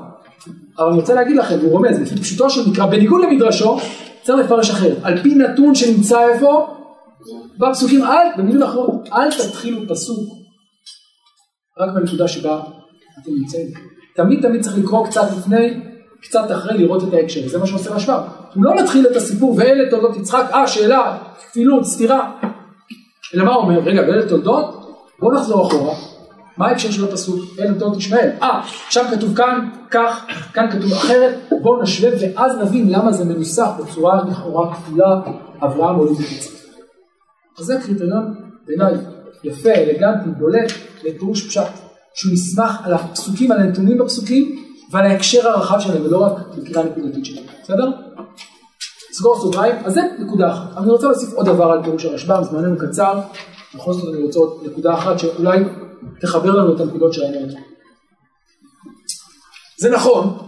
אבל אני רוצה להגיד לכם, הוא רומז, לפי פשוטו של מקרא, בניגוד למדרשו, צריך לפרש אחרת. על פי נתון שנמצא איפה? בפסוקים, אל, במילים אחרות, אל תתחילו פסוק רק בנקודה שבה אתם נמצאים. תמיד תמיד צריך לקרוא קצת לפני, קצת אחרי, לראות את ההקשר, וזה מה שעושה רשב"ם. הוא לא מתחיל את הסיפור, ואלה תולדות יצחק, אה, שאלה, כפילות, סתירה. אלא מה הוא אומר? רגע, ואלה תולדות? בואו נחזור אחורה. מה ההקשר של הפסוק? אלה תולדות ישמעאל. אה, שם כתוב כאן, כך, כאן כתוב אחרת, בואו נשווה ואז נבין למה זה מנוסח בצורה לכאורה כפולה, אברהם את יצחק. אז זה קריטריון בעיניי יפה, אלגנטי, בולט, לפירוש פשט, שהוא נסמך על הפסוקים, על הנתונים בפסוקים ועל ההקשר הרחב שלהם ולא רק בקריאה נקודתית שלהם, בסדר? סגור סוגריים, אז זה נקודה אחת. אני רוצה להוסיף עוד דבר על פירוש הרשב"ם, זמננו קצר, בכל זאת אני רוצה עוד נקודה אחת שאולי תחבר לנו את הנקודות שראינו אותן. זה נכון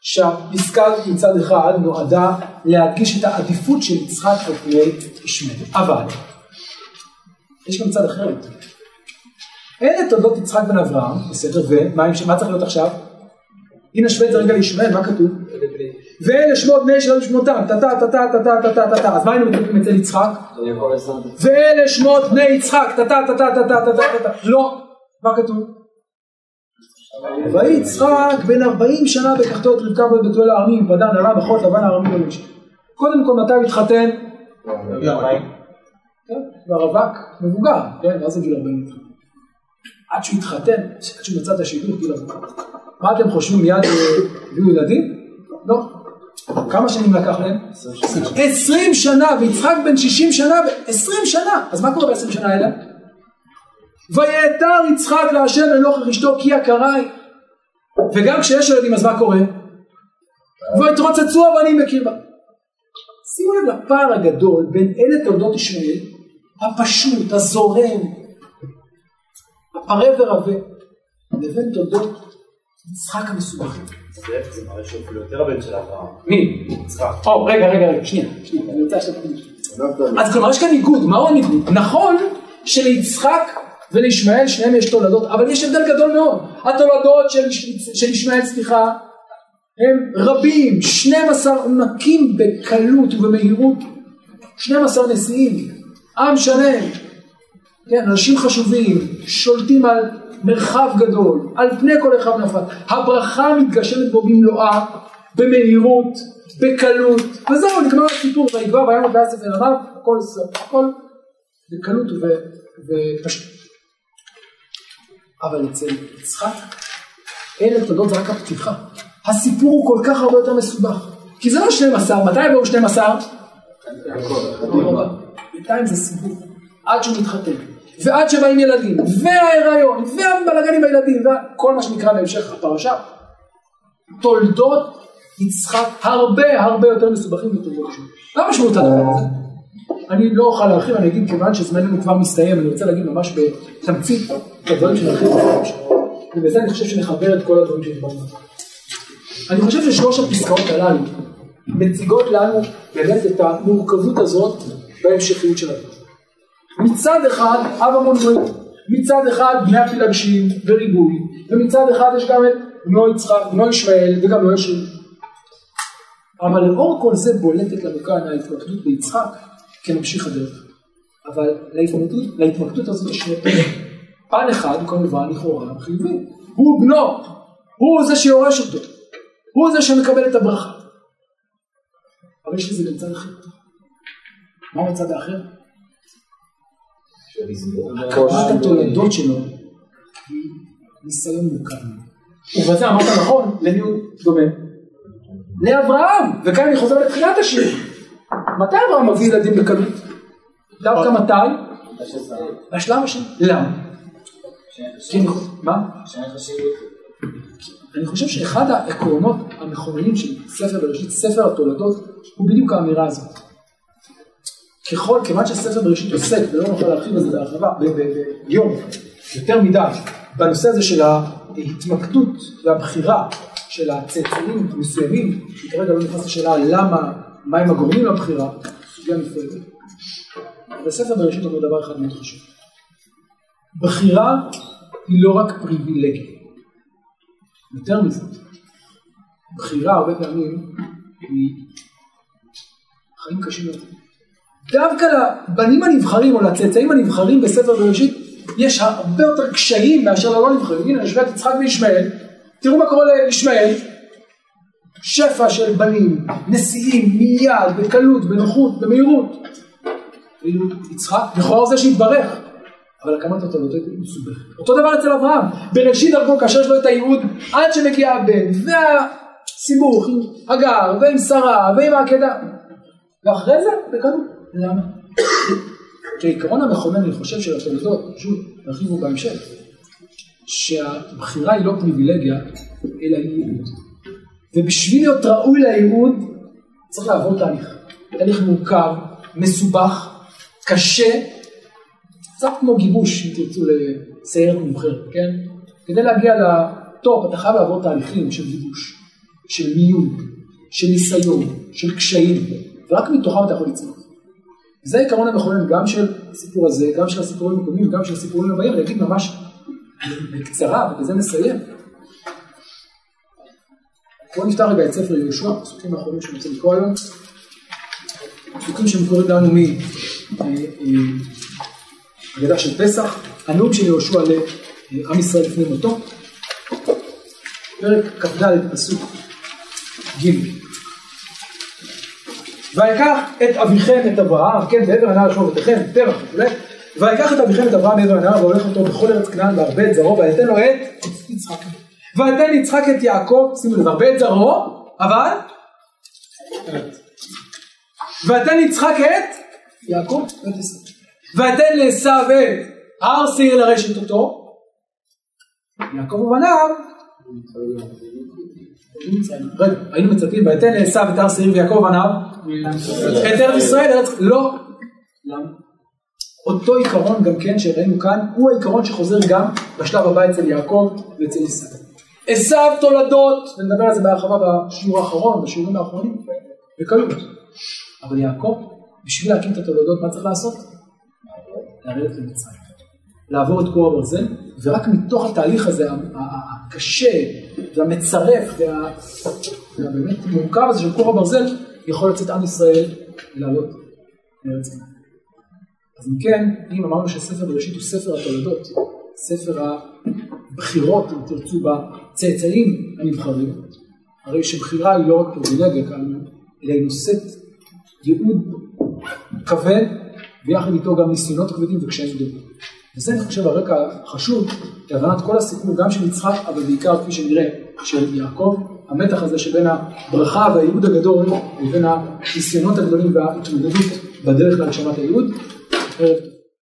שהפסקה הזאת מצד אחד נועדה להדגיש את העדיפות של יצחק על פני ישמעאל, אבל יש גם צד אחר יותר. אלה תולדות יצחק בן אברהם, בסדר, ומה צריך להיות עכשיו? הנה שווה את זה רגע לישמעאל, מה כתוב? ואלה שמות בני שלום שמותם, טה טה טה טה טה טה טה טה טה אז מה היינו כותבים אצל יצחק? ואלה שמות בני יצחק, טה טה טה טה טה טה טה טה טה לא, מה כתוב? ויצחק בן ארבעים שנה לקחתו את רבקה בת בתואל הארמים, פדן ארם אחות לבן הארמי ולמשך. קודם כל מתי הוא התחתן? כן, כבר רווק, מבוגר, כן, ואז זה גיל 40 התחתן. עד שהוא התחתן, עד שהוא מצא את השידור, גיל 40. מה אתם חושבים, מיד אה, הביאו ילדים? לא. כמה שנים לקח להם? 20 שנה, ויצחק בן 60 שנה, 20 שנה. אז מה קורה ב-20 שנה האלה? ויעתר יצחק להשם לנוכח אשתו כי יקריי. וגם כשיש ילדים אז מה קורה? ויתרוצצו אבנים בקרבה. שימו לב לפער הגדול בין אלה תולדות ישמעאל, הפשוט, הזורם, הפרה ורבה, לבין תולדות יצחק המסובכים. זה מראה שהוא אפילו יותר הבן של אברהם. מי? יצחק. או, רגע, רגע, רגע, שנייה, שנייה, אני רוצה לשתף אז כלומר יש כאן ניגוד, מהו הניגוד? נכון שליצחק ולישמעאל שניהם יש תולדות, אבל יש הבדל גדול מאוד. התולדות של, של ישמעאל, סליחה, הם רבים, 12 נקים בקלות ובמהירות, 12 נשיאים, עם שלם, כן, אנשים חשובים, שולטים על מרחב גדול, על פני כל אחד ואחד. הברכה מתגשמת בו במלואה, במהירות, בקלות, וזהו, נגמר הסיפור, ויגבר ביום ויעשף אל הכל הכל בקלות ופשוט. אבל אצל יצחק, אלה תולדות זה רק הפתיחה. הסיפור הוא כל כך הרבה יותר מסובך. כי זה לא 12, מתי יבואו 12? בינתיים זה סיבוב, עד שהוא מתחתן, ועד שבאים ילדים, וההיריון, והבלגנים בילדים, וכל מה שנקרא בהמשך הפרשה. תולדות יצחק הרבה הרבה יותר מסובכים מתולדות ישמעאל. מה משמעות הדבר הזה? אני לא אוכל להרחיב, אני אגיד כיוון שזמננו כבר מסתיים, אני רוצה להגיד ממש בתמצית את הדברים שנרחיב. ובזה אני חושב שנחבר את כל הדברים שדיברנו. אני חושב ששלוש הפסקאות הללו מציגות לנו באמת את המורכבות הזאת בהמשכיות של הדבר. מצד אחד אב המון גויים, מצד אחד בני הפילגשים וריבוי, ומצד אחד יש גם את בנו יצחק, בנו ישמעאל וגם בנו ישמעאל. אבל לאור כל זה בולטת לנו כאן ההתמקדות ביצחק כממשיך הדרך. אבל להתמקדות, להתמקדות הזאת יש שני פנים. פן אחד כמובן לכאורה חיובי, הוא בנו, הוא זה שיורש אותו, הוא זה שמקבל את הברכה. אבל יש לזה גם צד אחר. מה הצד האחר? הקמת התולדות שלו היא ניסיון מורכב. ובזה אמרת נכון, למי הוא דומה? לאברהם, וכאן אני חוזר לתחילת השיר. מתי אברהם מביא ילדים בקלות? דווקא מתי? בשלב השני. למה? מה? אני חושב שאחד העקרונות המכוננים של ספר בראשית, ספר התולדות, הוא בדיוק האמירה הזאת. ככל, כיוון שספר בראשית עוסק, ולא נוכל להרחיב על זה בהרחבה, ביום, יותר מדי, בנושא הזה של ההתמקדות והבחירה של הצאצאים המסוימים, שכרגע לא נכנס לשאלה למה, מהם הגורמים לבחירה, סוגיה נפרדת. וספר בראשית אומר דבר אחד מאוד חשוב. בחירה היא לא רק פריבילגיה. יותר מזה, בחירה הרבה פעמים היא חיים קשים יותר. דווקא לבנים הנבחרים או לצאצאים הנבחרים בספר בראשית יש הרבה יותר קשיים מאשר ללא נבחרים. הנה, את יצחק וישמעאל, תראו מה קורה לישמעאל, שפע של בנים, נשיאים, מיד, בקלות, בנוחות, במהירות. ואילו יצחק, לכאורה זה שהתברך, אבל הקמת התולדות היא מסובכת. אותו דבר אצל אברהם, בראשית דרכו כאשר יש לו את הייעוד עד שמגיע הבן, והסיבוך עם הגר, ועם שרה, ועם העקדה, ואחרי זה בקלות. למה? כי העיקרון המכונן, אני חושב, של התולדות, שוב, נרחיבו בהמשך, שהבחירה היא לא פריבילגיה, אלא ייעוד. ובשביל להיות ראוי לייעוד, צריך לעבור תהליך. תהליך מורכב, מסובך, קשה, קצת כמו גיבוש, אם תרצו, לסיירת מובחרת, כן? כדי להגיע לטופ, אתה חייב לעבור תהליכים של גיבוש, של מיון, של ניסיון, של קשיים, ורק מתוכם אתה יכול לצמוח. זה העיקרון המכונן גם של הסיפור הזה, גם של הסיפורים הקודמים, גם של הסיפורים הבאים, אני אגיד ממש בקצרה, ובזה נסיים. בואו נפתח רגע את ספר יהושע, הפסוקים האחרונים שאני רוצה לקרוא היום. פסוקים שמקוראים לנו מהגדה של פסח, הנאום של יהושע לעם ישראל לפני מותו. פרק כ"ד פסוק ג' ויקח את אביכם את אברהם, כן, בעבר הנהר ישמור בתיכם, פרח וכו', ויקח את אביכם את אברהם מעבר הנהר והולך אותו בכל ארץ כנען והרבה את זרעו ויתן לו את יצחק. ויתן יצחק את יעקב, שימו לב, הרבה את זרעו, אבל ויתן יצחק את יעקב ואת עשיו. ויתן לעשו את הר שעיר לרשת אותו, יעקב ובניו רגע, היינו מצפים, ויתן לעשו את הר שעיר ויעקב ובניו את ארץ ישראל, ארץ, לא. אותו עיקרון גם כן שראינו כאן, הוא העיקרון שחוזר גם בשלב הבא אצל יעקב ואצל עשו. עשו תולדות, ונדבר על זה בהרחבה בשיעור האחרון, בשיעורים האחרונים, בקלות. אבל יעקב, בשביל להקים את התולדות, מה צריך לעשות? לרדת למצרים. לעבור את כור הברזל, ורק מתוך התהליך הזה, הקשה והמצרף והבאמת מורכב הזה של כור הברזל, יכול לצאת עם ישראל לעלות לארץ ישראל. אז אם כן, אם אמרנו שספר בראשית הוא ספר התולדות, ספר הבחירות, אם תרצו, בצאצאים הנבחרים, הרי שבחירה היא לא רק פריבילגיה כאן, אלא היא נושאת ייעוד כבד, ויחד איתו גם ניסיונות כבדים וקשיים גדולים. וזה אני חושב הרקע חשוב להבנת כל הסיפור, גם של יצחק, אבל בעיקר כפי שנראה, של יעקב, המתח הזה שבין הברכה והייעוד הגדול לבין הניסיונות הגדולים וההתמודדות בדרך להגשמת הייעוד.